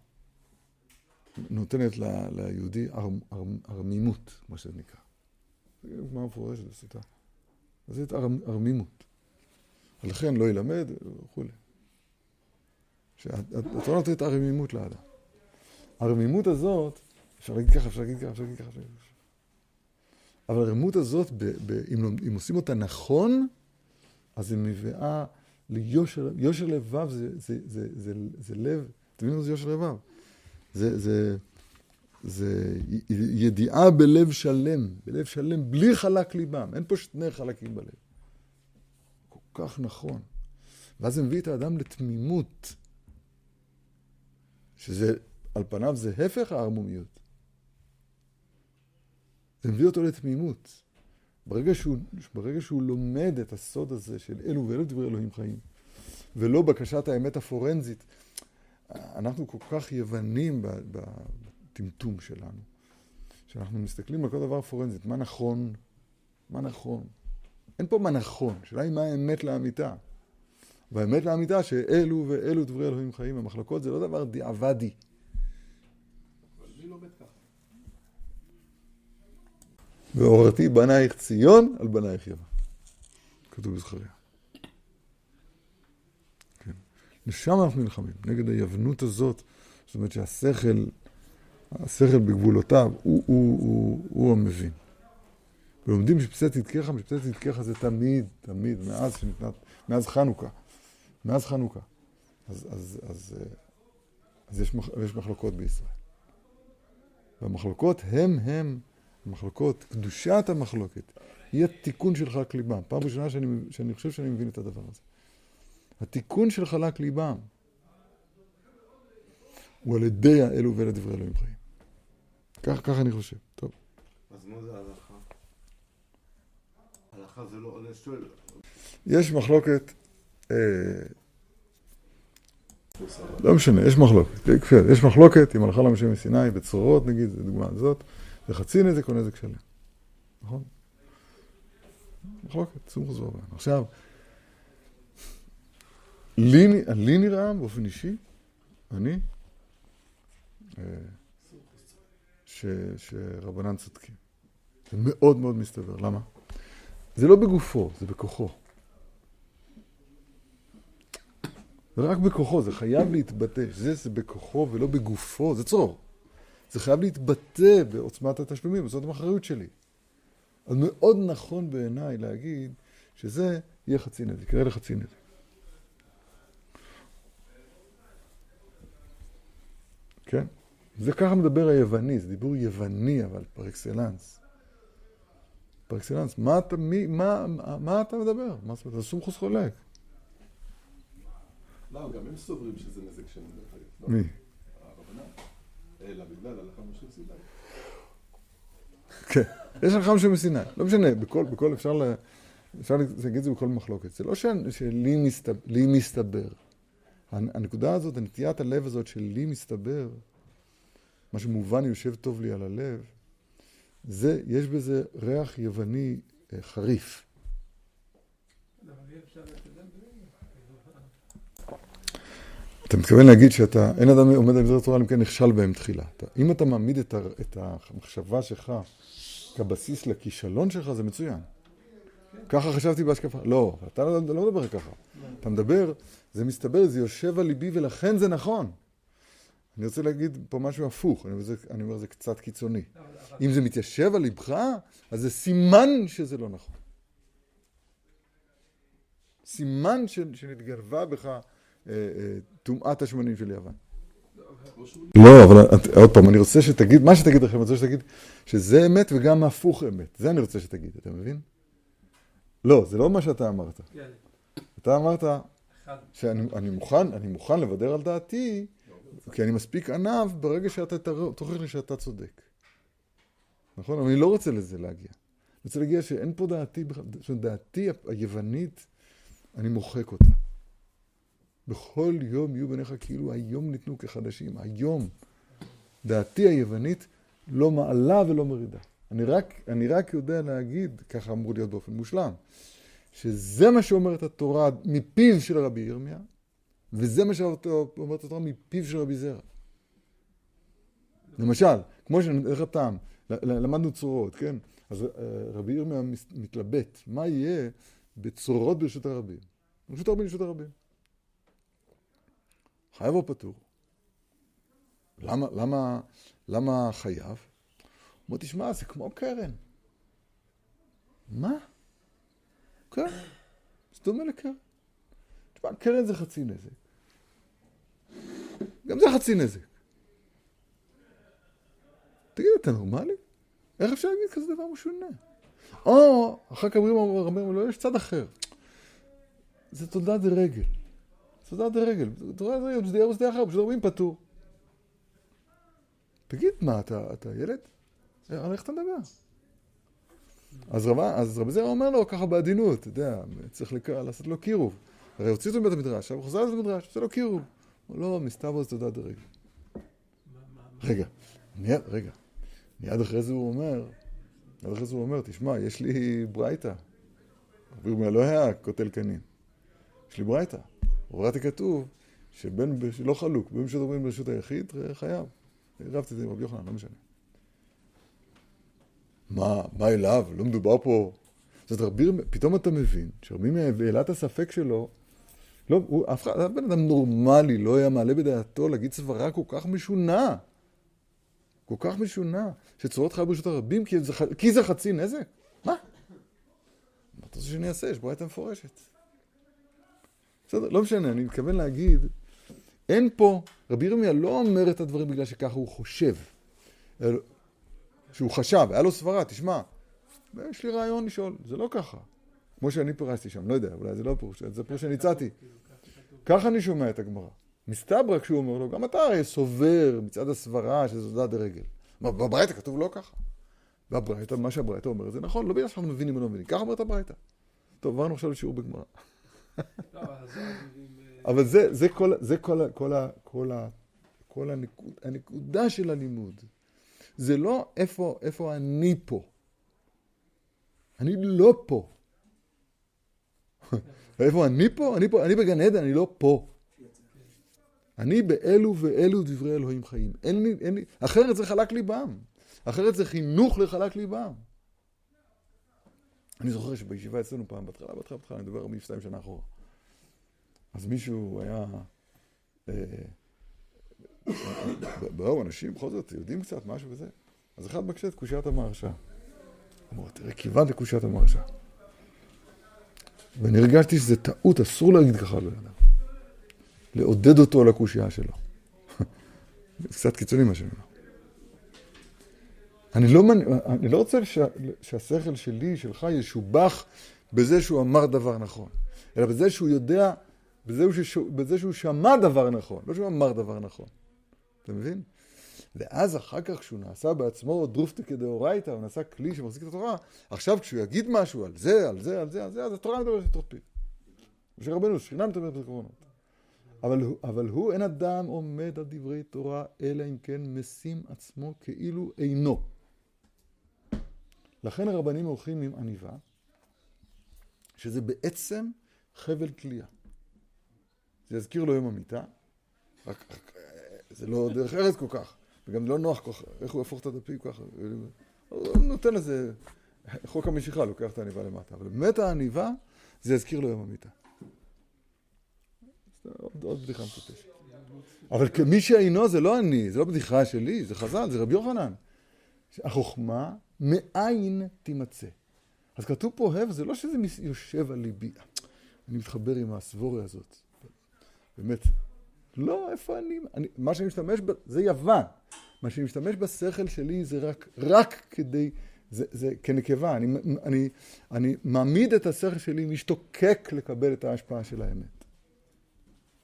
נותנת ל, ליהודי ערמימות, מה שזה נקרא. זה גמרא מפורשת בסוטה. אז זה ערמימות. ולכן לא ילמד וכולי. התורה נותנת ערמימות לאדם. הערמימות הזאת, ככה, אפשר להגיד ככה, אפשר להגיד ככה, אפשר להגיד ככה. אבל הרמות הזאת, ב, ב, אם, אם עושים אותה נכון, אז היא מביאה ליושר, יושר לבב זה, זה, זה, זה, זה לב, אתם מבינים מה זה יושר לבב? זה, זה, זה ידיעה בלב שלם, בלב שלם, בלי חלק ליבם. אין פה שני חלקים בלב. כל כך נכון. ואז זה מביא את האדם לתמימות, שזה, על פניו זה הפך הערמומיות. זה מביא אותו לתמימות. ברגע שהוא, ברגע שהוא לומד את הסוד הזה של אלו ואלו דברי אלוהים חיים, ולא בקשת האמת הפורנזית, אנחנו כל כך יוונים בטמטום שלנו, שאנחנו מסתכלים על כל דבר פורנזית, מה נכון, מה נכון. אין פה מה נכון, השאלה היא מה האמת לאמיתה. והאמת לאמיתה שאלו ואלו דברי אלוהים חיים, המחלקות זה לא דבר דיעבדי. והורתי בנייך ציון על בנייך יבה. כתוב בזכריה. כן. לשם אנחנו נלחמים, נגד היוונות הזאת. זאת אומרת שהשכל, השכל בגבולותיו, הוא, הוא, הוא, הוא המבין. ולומדים שפסי צדקיך, שפסי צדקיך זה תמיד, תמיד, מאז שניתנת, מאז חנוכה. מאז חנוכה. אז, אז, אז, אז יש, יש מחלוקות בישראל. והמחלוקות הם הם המחלוקות, קדושת המחלוקת, היא התיקון של חלק ליבם. פעם ראשונה שאני, שאני חושב שאני מבין את הדבר הזה. התיקון של חלק ליבם הוא על ידי האלו ואלה דברי אלוהים חיים. כך, כך אני חושב. טוב. אז מה זה הלכה? הלכה זה לא... שואל... יש מחלוקת... אה, לא משנה, יש מחלוקת. יש מחלוקת אם הלכה למשה מסיני בצרורות נגיד, זו דוגמה זאת. וחצי נזק או נזק שלם. נכון? מחלוקת, סומכוס ואורבן. עכשיו, לי, לי נראה באופן אישי, אני, אה, ש, שרבנן צודקים. זה מאוד מאוד מסתבר. למה? זה לא בגופו, זה בכוחו. זה רק בכוחו, זה חייב להתבטא. זה, זה בכוחו ולא בגופו, זה צרור. זה חייב להתבטא בעוצמת התשלומים, זאת האחריות שלי. אז מאוד נכון בעיניי להגיד שזה יהיה חצי נזק, יקרה לחצי נזק. כן? זה ככה מדבר היווני, זה דיבור יווני אבל פר אקסלנס. פר אקסלנס, מה אתה, מי, מה, מה אתה מדבר? מה זאת אומרת? זה סומכוס חולק. לא, גם הם סוברים שזה נזק של. מי? אלא בגלל הלכה משה מסיני. כן, יש הלכה משה מסיני, לא משנה, בכל, בכל אפשר, לה, אפשר להגיד את זה בכל מחלוקת. זה לא שלי מסתבר, מסתבר. הנקודה הזאת, הנטיית הלב הזאת של לי מסתבר, מה שמובן יושב טוב לי על הלב, זה, יש בזה ריח יווני אה, חריף. אתה מתכוון להגיד שאתה, אין אדם עומד על גזרת התורה, אם כן נכשל בהם תחילה. אתה, אם אתה מעמיד את, ה, את המחשבה שלך כבסיס לכישלון שלך, זה מצוין. ככה חשבתי בהשקפה. לא, אתה לא, לא מדבר ככה. אתה מדבר, זה מסתבר, זה יושב על ליבי ולכן זה נכון. אני רוצה להגיד פה משהו הפוך, אני אומר, אני אומר זה קצת קיצוני. אם זה מתיישב על ליבך, אז זה סימן שזה לא נכון. סימן שנתגרבה בך טומאת השמנים של יוון. לא, אבל עוד פעם, אני רוצה שתגיד, מה שתגיד לכם, אני רוצה שתגיד שזה אמת וגם הפוך אמת. זה אני רוצה שתגיד, אתה מבין? לא, זה לא מה שאתה אמרת. אתה אמרת שאני מוכן, אני מוכן לוותר על דעתי כי אני מספיק ענב ברגע שאתה תוכיח לי שאתה צודק. נכון? אבל אני לא רוצה לזה להגיע. אני רוצה להגיע שאין פה דעתי, דעתי היוונית, אני מוחק אותה. בכל יום יהיו בניך כאילו היום ניתנו כחדשים. היום. דעתי היוונית לא מעלה ולא מורידה. אני רק, אני רק יודע להגיד, ככה אמור להיות באופן מושלם, שזה מה שאומרת התורה מפיו של רבי ירמיה, וזה מה שאומרת התורה מפיו של רבי זרע. למשל, כמו שאיך הטעם, למדנו צורות, כן? אז אה, רבי ירמיה מתלבט, מה יהיה בצורות ברשות הרבים? ברשות הרבים ברשות הרבים. חייב או פטור? למה, למה, למה חייב? אומר, תשמע, זה כמו קרן. מה? כן, זה דומה לקרן. תשמע, קרן זה חצי נזק. גם זה חצי נזק. תגיד, אתה נורמלי? איך אפשר להגיד כזה דבר משונה? או, אחר כך אומרים לא, יש צד אחר. זה תולדה דה דה רגל. תולדה דה רגל, זה שדה אחר, פשוט אומרים פטור. תגיד, מה, אתה, אתה ילד? על איך אתה מדבר? אז, רב, אז רבי זרע אומר לו ככה בעדינות, אתה יודע, צריך לק... לעשות לו קירוב. הרי הוציא אותו מבית המדרש, עכשיו הוא חזר לבית המדרש, עושה לו קירוב. הוא לא, מסתבר זה תודה דרגל. רגע, מיד, רגע, מיד אחרי זה הוא אומר, מיד אחרי זה הוא אומר, תשמע, יש לי ברייתא. רבי ירמיה לא קוטל קנים. יש לי ברייתא. הורדתי כתוב שבן, לא חלוק, בין שדוברים ברשות היחיד, חייב. רבתי את זה עם רבי יוחנן, לא משנה. מה, מה אליו? לא מדובר פה... זאת אומרת, פתאום אתה מבין שרבי העלה את הספק שלו, לא, הוא, אף אחד, בן אדם נורמלי לא היה מעלה בדעתו להגיד סברה כל כך משונה. כל כך משונה, שצורות חי ברשות הרבים כי זה, כי זה חצי נזק? מה? מה אתה רוצה שאני אעשה? יש ברייתא מפורשת. בסדר, לא משנה, אני מתכוון להגיד, אין פה, רבי ירמיה לא אומר את הדברים בגלל שככה הוא חושב. שהוא חשב, היה לו סברה, תשמע, יש לי רעיון לשאול, זה לא ככה. כמו שאני פירשתי שם, לא יודע, אולי זה לא פירוש, זה פירוש שאני הצעתי. ככה אני שומע את הגמרא. מסתברא כשהוא אומר לו, גם אתה הרי סובר מצד הסברה שזו דת דרגל. בברייתא כתוב לא ככה. בברייתא, מה שהברייתא אומר, זה נכון, לא בגלל שאנחנו מבינים או לא מבינים, ככה אומרת הברייתא. טוב, עברנו עכשיו לשיעור בגמרא. לא, אבל זה, זה כל, זה כל, כל, כל, כל הנקודה של הלימוד. זה לא איפה, איפה אני פה. אני לא פה. איפה אני פה? אני פה, אני בגן עדן, אני לא פה. אני באלו ואלו דברי אלוהים חיים. אין לי, אין לי, אחרת זה חלק ליבם. אחרת זה חינוך לחלק ליבם. אני זוכר שבישיבה אצלנו פעם, בהתחלה, בהתחלה, בהתחלה, אני מדבר על שתיים שנה אחורה. אז מישהו היה... אה, באו אנשים בכל זאת יודעים קצת משהו וזה. אז אחד מקשה את קושיית המהרשע. אומר, תראה, כיוון לקושיית המהרשע. ואני הרגשתי שזה טעות, אסור להגיד ככה לבן אדם. לעודד אותו על הקושייה שלו. קצת קיצוני מה שאני אומר. אני לא, אני לא רוצה שה, שהשכל שלי, שלך, ישובח בזה שהוא אמר דבר נכון, אלא בזה שהוא יודע, בזה, שהוא, בזה שהוא שמע דבר נכון, לא שהוא אמר דבר נכון. אתה מבין? ואז אחר כך כשהוא נעשה בעצמו דרופטה כדאורייתא, הוא נעשה כלי שמחזיק את התורה, עכשיו כשהוא יגיד משהו על זה, על זה, על זה, על זה, אז התורה מדברת לתוך פיו. משה רבנו, שכינה מדברת בקרונות. אבל, אבל הוא אין אדם עומד על דברי תורה, אלא אם כן משים עצמו כאילו אינו. לכן הרבנים הולכים עם עניבה, שזה בעצם חבל תלייה. זה יזכיר לו יום המיטה, רק, רק זה לא דרך ארץ כל כך. וגם לא נוח ככה, איך הוא יהפוך את הדפים ככה. הוא נותן לזה, חוק המשיכה לוקח את העניבה למטה, אבל באמת העניבה, זה יזכיר לו יום המיטה. עוד, עוד בדיחה מטופשת. אבל כמי שאינו זה לא אני, זה לא בדיחה שלי, זה חז"ל, זה רבי יוחנן. החוכמה מאין תימצא. אז כתוב פה הב, זה לא שזה יושב על ליבי. אני מתחבר עם הסבוריה הזאת. באמת, לא, איפה אני? אני מה שאני משתמש ב... זה יוון. מה שאני משתמש בשכל שלי זה רק, רק כדי, זה, זה כנקבה. אני, אני, אני מעמיד את השכל שלי, משתוקק לקבל את ההשפעה של האמת.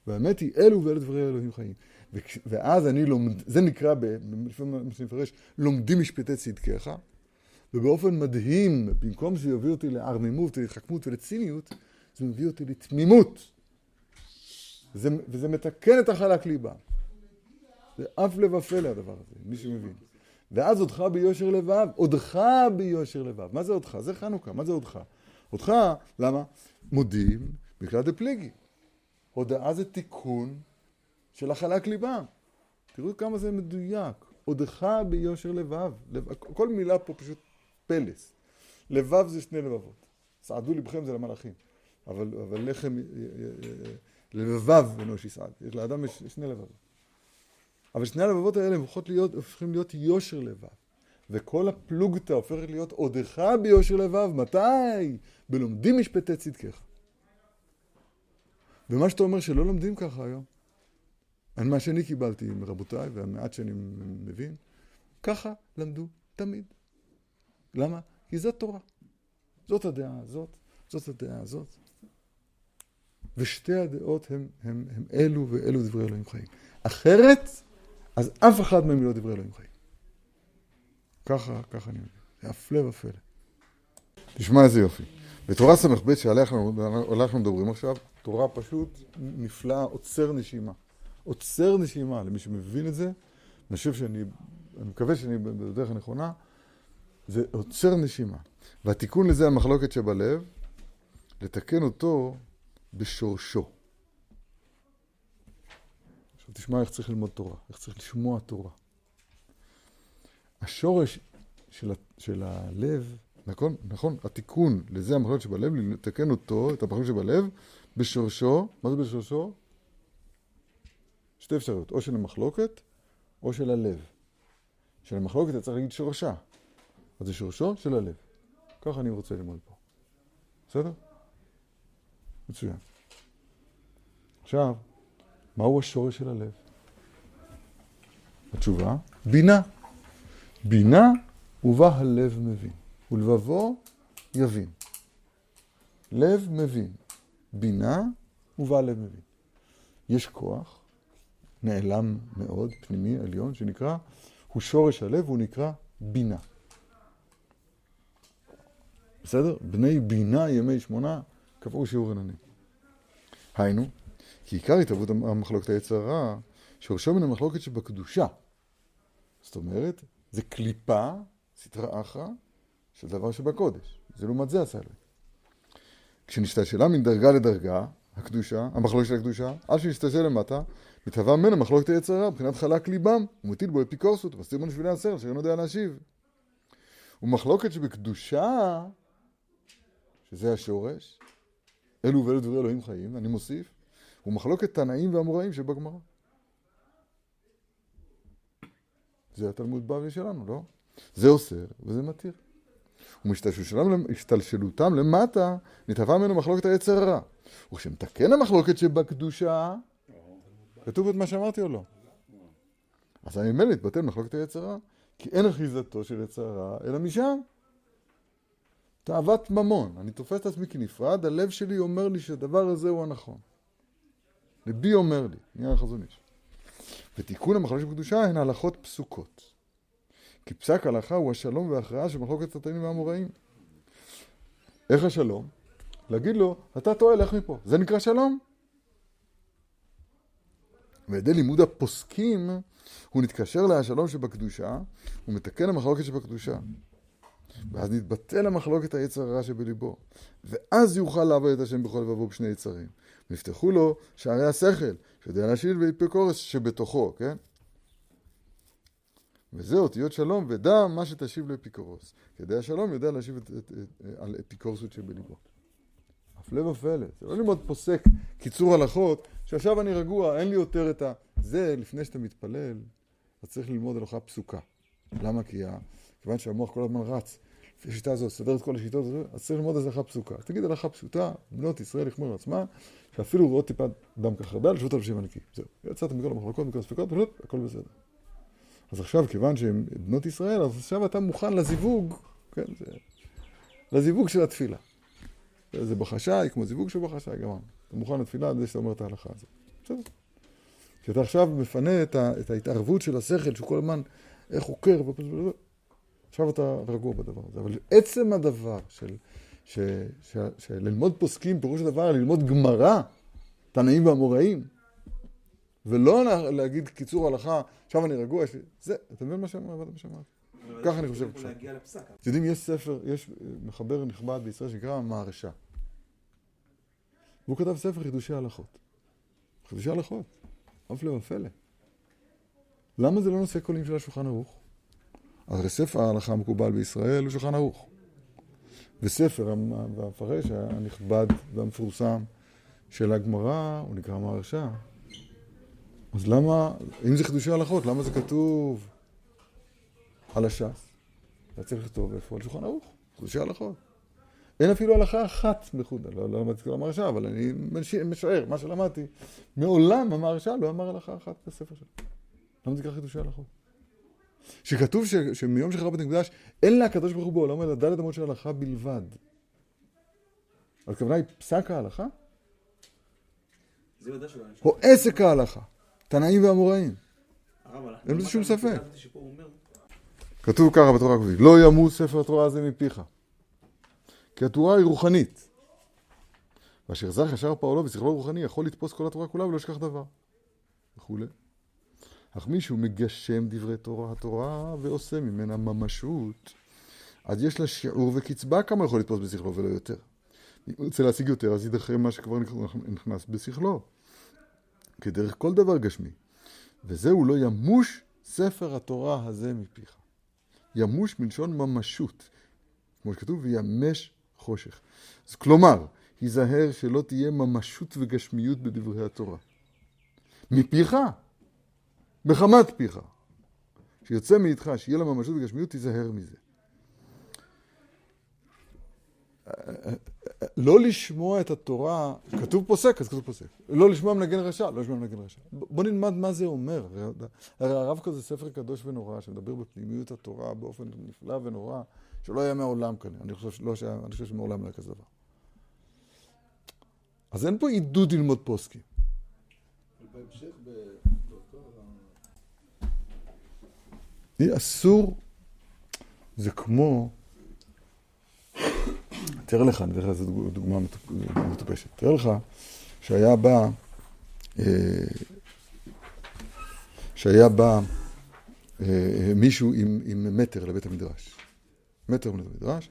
והאמת היא, אלו ואלו דברי אלוהים חיים. וכש- ואז אני לומד, זה נקרא, לפי מה שאני מפרש, לומדים משפטי צדקיך, ובאופן מדהים, במקום שזה יביא אותי לערמימות ולהתחכמות ולציניות, זה מביא אותי לתמימות. וזה, וזה מתקן את החלק ליבה. זה אף לבב פלא הדבר הזה, מי שמבין. ואז אותך ביושר לבב, עודך ביושר לבב. מה זה עודך? זה חנוכה, מה זה עודך? עודך, למה? מודים בכלל דפליגי. הודאה זה תיקון של החלק ליבם. תראו כמה זה מדויק. עודך ביושר לבב. לב... כל מילה פה פשוט פלס. לבב זה שני לבבות. סעדו לבכם זה למלאכים. אבל, אבל לחם, אה, לבב אנוש יסעד. יש לאדם יש שני לבבות. אבל שני הלבבות האלה הופכות להיות, הופכים להיות יושר לבב. וכל הפלוגתא הופכת להיות עודך ביושר לבב. מתי? בלומדים משפטי צדקך. ומה שאתה אומר שלא לומדים ככה היום, על מה שאני קיבלתי מרבותיי והמעט שאני מבין, ככה למדו תמיד. למה? כי זאת תורה. זאת הדעה הזאת, זאת הדעה הזאת. ושתי הדעות הם, הם, הם אלו ואלו דברי אלוהים חיים. אחרת, אז אף אחד מהם לא דברי אלוהים חיים. ככה, ככה אני מבין. זה הפלא ופלא. תשמע איזה יופי. בתורה ס"ב שעליה אנחנו מדברים עכשיו, תורה פשוט נפלאה, עוצר נשימה. עוצר נשימה, למי שמבין את זה, אני חושב שאני, אני מקווה שאני בדרך הנכונה, זה עוצר נשימה. והתיקון לזה המחלוקת שבלב, לתקן אותו בשורשו. עכשיו תשמע איך צריך ללמוד תורה, איך צריך לשמוע תורה. השורש של, ה, של הלב, נכון? נכון? התיקון לזה המחלוקת שבלב, לתקן אותו, את המחלוקת שבלב, בשורשו, מה זה בשורשו? שתי אפשרויות, או של המחלוקת, או של הלב. של המחלוקת אתה צריך להגיד שורשה. אז זה שורשו של הלב. ככה אני רוצה ללמוד פה. בסדר? מצוין. עכשיו, מהו השורש של הלב? התשובה, בינה. בינה ובה הלב מבין, ולבבו יבין. לב מבין, בינה ובה הלב מבין. יש כוח נעלם מאוד, פנימי, עליון, שנקרא, הוא שורש הלב, הוא נקרא בינה. בסדר? בני בינה ימי שמונה קבעו שיעור עננים. היינו, כי עיקר התהוות המחלוקת היצר הרע, שורשו מן המחלוקת שבקדושה. זאת אומרת, זה קליפה, סטרא אחרא, של דבר שבקודש. זה לעומת זה עשה אלוהים. כשנשתלשלה מדרגה לדרגה, הקדושה, המחלוקת של הקדושה, עד שנשתלשל למטה, מתהווה ממנה מחלוקת היצר הרע, מבחינת חלק ליבם, ומטיל בו אפיקורסות, ומסתיר בו נשבילי הסר, אשר אינו יודע להשיב. ומחלוקת שבקדושה, שזה השורש, אלו ואלו דברי אלוהים חיים, אני מוסיף, הוא מחלוקת תנאים ואמוראים שבגמרא. זה התלמוד בבלי שלנו, לא? זה אוסר וזה מתיר. ומשתלשלותם למטה, נתהווה ממנו מחלוקת היצר הרע. וכשמתקן המחלוקת שבקדושה, כתוב את מה שאמרתי או לא? אז אני ממילא התבטל מחלוקת היצר הרע, כי אין אחיזתו של יצר הרע, אלא משם. תאוות ממון. אני תופס את עצמי כנפרד, הלב שלי אומר לי שהדבר הזה הוא הנכון. ליבי אומר לי, נהיה החזון איש. ותיקון המחלוקת שבקדושה הן הלכות פסוקות. כי פסק הלכה הוא השלום וההכרעה של מחלוקת התנים והאמוראים. איך השלום? להגיד לו, אתה טועה, לך מפה. זה נקרא שלום. ועל ידי לימוד הפוסקים, הוא נתקשר להשלום שבקדושה, הוא מתקן המחלוקת שבקדושה. ואז נתבטל המחלוקת היצר הרע שבליבו. ואז יוכל לעבוד את השם בכל לבבו בשני יצרים. ונפתחו לו שערי השכל, שיודע להשיל ואיפיקורס שבתוכו, כן? וזה אותיות שלום, ודע מה שתשיב לאפיקורוס. כדי השלום יודע להשיב את, את, את, על אפיקורסות שבליבו. הפלא ופלא, זה לא ללמוד פוסק קיצור הלכות, שעכשיו אני רגוע, אין לי יותר את ה... זה, לפני שאתה מתפלל, אתה צריך ללמוד הלכה פסוקה. למה? כי ה... כיוון שהמוח כל הזמן רץ, לפי השיטה הזאת, סדר את כל השיטות, אז צריך ללמוד איזה הלכה פסוקה. תגיד הלכה פשוטה, בנות ישראל יחמרו על עצמם, שאפילו רואות טיפה דם ככה הרבה, על שם הנקי. זהו. יצאת מכל המחלוקות, מכל הספקות, פשוט, הכל בסדר. אז עכשיו, כיוון שהן בנות ישראל, אז עכשיו אתה מוכן לזיווג, כן, זה... לזיווג של התפילה. זה בחשאי, כמו זיווג של בחשאי, גמרנו. אתה מוכן לתפילה על זה שאתה אומר את ההלכה הזאת. בסדר. כי אתה עכשיו מפנה את, ה, את ההתערבות של השכל, שהוא כל הזמן חוקר, עכשיו אתה רגוע בדבר הזה. אבל עצם הדבר של, ש, ש, שללמוד פוסקים, פירוש הדבר ללמוד גמרא, תנאים ואמוראים, ולא להגיד קיצור הלכה, עכשיו אני רגוע, יש לי... זה, אתה מבין מה שאמרת? ככה אני חושב. אתם יודעים, יש ספר, יש מחבר נכבד בישראל שנקרא מהרשע. והוא כתב ספר חידושי הלכות. חידושי הלכות, הפלא ופלא. למה זה לא נושא קולים של השולחן ערוך? הרי ספר ההלכה המקובל בישראל הוא שולחן ערוך. וספר המפרש הנכבד והמפורסם של הגמרא, הוא נקרא מהרשע. אז למה, אם זה חידושי הלכות, למה זה כתוב על הש"ס? היה צריך לכתוב איפה? על שולחן ערוך, חידושי הלכות. אין אפילו הלכה אחת מחודה, לא, לא למדתי כל המהרשע, אבל אני משער, מה שלמדתי, מעולם המהרשע לא אמר הלכה אחת בספר שלו. למה זה נקרא חידושי הלכות? שכתוב ש, שמיום שחרב בית המקדש, אין לה הקדוש ברוך הוא בעולם אלא דלת אמות של הלכה בלבד. הכוונה היא פסק ההלכה? או עסק ההלכה. תנאים ואמוראים. אין בזה שום ספק. כתוב ככה בתורה הקודמת, לא ימות ספר התורה הזה מפיך. כי התורה היא רוחנית. ואשר זך ישר פועלו ושכלו רוחני יכול לתפוס כל התורה כולה ולא ישכח דבר. וכולי. אך מישהו מגשם דברי תורה התורה ועושה ממנה ממשות, אז יש לה שיעור וקצבה כמה יכול לתפוס בשכלו ולא יותר. אם הוא רוצה להשיג יותר, אז יידחה מה שכבר נכנס בשכלו. כדרך כל דבר גשמי. וזהו לא ימוש ספר התורה הזה מפיך. ימוש מלשון ממשות. כמו שכתוב, וימש חושך. אז כלומר, היזהר שלא תהיה ממשות וגשמיות בדברי התורה. מפיך, מחמת פיך. שיוצא מאיתך, שיהיה לה ממשות וגשמיות, תיזהר מזה. לא לשמוע את התורה, כתוב פוסק, אז כתוב פוסק. לא לשמוע מנגן רשע, לא לשמוע מנגן רשע. בוא נלמד מה זה אומר. הרי הרב כזה ספר קדוש ונורא, שמדבר בפנימיות התורה באופן נפלא ונורא, שלא היה מעולם כנראה. אני חושב, לא שהיה, אני חושב שמעולם לא היה כזה דבר. אז אין פה עידוד ללמוד פוסקים. בהמשך, אסור, זה כמו... תאר לך, אני אתן לך דוגמה מטופשת. תאר לך שהיה בא, אה, שהיה בא אה, מישהו עם, עם מטר לבית המדרש. מטר לבית המדרש,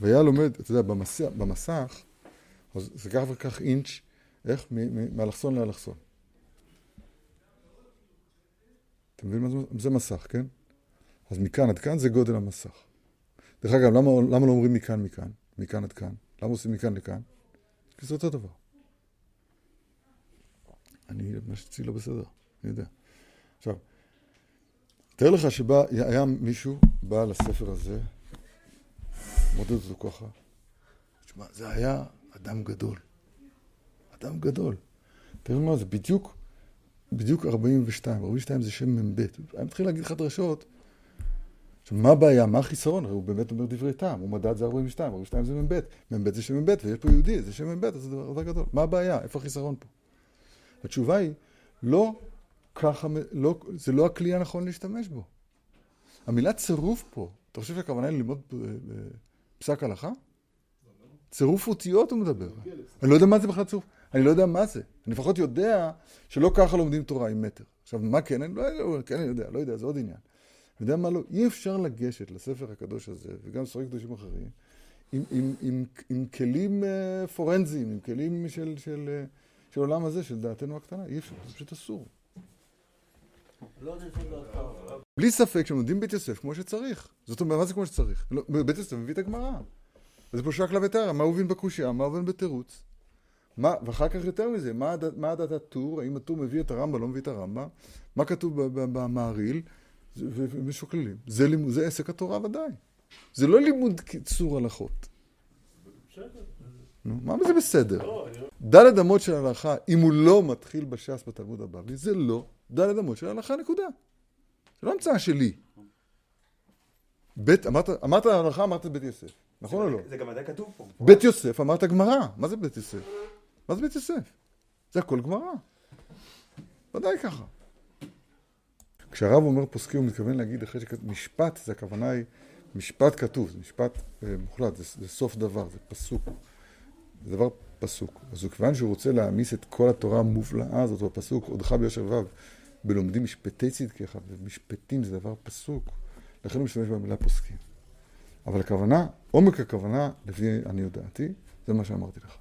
והיה לומד, אתה יודע, במסך, במסך אז זה כך וכך אינץ', איך? מאלכסון לאלכסון. אתה מבין מה זה? זה מסך, כן? אז מכאן עד כאן זה גודל המסך. דרך אגב, למה, למה לא אומרים מכאן מכאן? מכאן עד כאן. למה עושים מכאן לכאן? כי זה אותו דבר. אני, מה שאצלי לא בסדר, אני יודע. עכשיו, תאר לך שבא, היה מישהו, בא לספר הזה, מודד אותו ככה. תשמע, זה היה אדם גדול. אדם גדול. תראה מה זה, בדיוק, בדיוק 42. 42 זה שם מ"ב. היה מתחיל להגיד לך דרשות, עכשיו, מה הבעיה? מה החיסרון? הרי הוא באמת אומר דברי טעם, הוא מדד זה 42, 42 זה מ"ב, מ"ב זה שם מ"ב, ויש פה יהודי, זה שם מ"ב, זה דבר גדול. מה הבעיה? איפה החיסרון פה? התשובה היא, לא ככה, לא, זה לא הכלי הנכון להשתמש בו. המילה צירוף פה, אתה חושב שהכוונה היא ללמוד אה, אה, פסק הלכה? צירוף אותיות הוא מדבר. אני לא יודע מה זה בכלל צירוף, אני לא יודע מה זה. אני לפחות יודע שלא ככה לומדים תורה עם מטר. עכשיו, מה כן? אני לא יודע, כן אני יודע, לא יודע, זה עוד עניין. יודע מה לא? אי אפשר לגשת לספר הקדוש הזה, וגם ספרים קדושים אחרים, עם, עם, עם, עם כלים uh, פורנזיים, עם כלים של, של, uh, של עולם הזה, של דעתנו הקטנה. אי אפשר, זה פשוט אסור. בלי ספק, כשלומדים בית יוסף כמו שצריך. זאת אומרת, מה זה כמו שצריך? לא, בית יוסף מביא את הגמרא. וזה פה שקלא וטרא, מה הוא מבין בקושייה, מה הוא מבין בתירוץ. מה, ואחר כך יותר מזה, מה, מה הדעת הטור, האם הטור מביא את הרמב"ם, לא מביא את הרמב"ם, מה כתוב במעריל, ומשוקללים. זה, לימוד, זה עסק התורה ודאי. זה לא לימוד קיצור הלכות. נו, מה זה בסדר? לא, דלת אמות של הלכה, אם הוא לא מתחיל בש"ס בתלמוד הבבלי, זה לא דלת אמות של הלכה, נקודה. זה לא המצאה שלי. בית, אמרת, אמרת הלכה, אמרת בית יוסף. נכון או לא? זה גם עדיין כתוב פה. בית יוסף, אמרת גמרא. מה זה בית יוסף? מה זה בית יוסף? זה הכל גמרא. ודאי ככה. כשהרב אומר פוסקים, הוא מתכוון להגיד אחרי שכתוב, משפט, זה הכוונה היא, משפט כתוב, זה משפט אה, מוחלט, זה, זה סוף דבר, זה פסוק. זה דבר פסוק. אז כיוון שהוא רוצה להעמיס את כל התורה המובלעה הזאת בפסוק, עודך ביושר ו', בלומדים משפטי צדקיך, ומשפטים זה דבר פסוק, לכן הוא משתמש במילה פוסקים. אבל הכוונה, עומק הכוונה, לפי אני יודעתי, זה מה שאמרתי לך.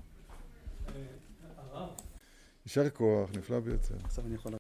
יישר כוח, נפלא ביותר. עכשיו אני יכול...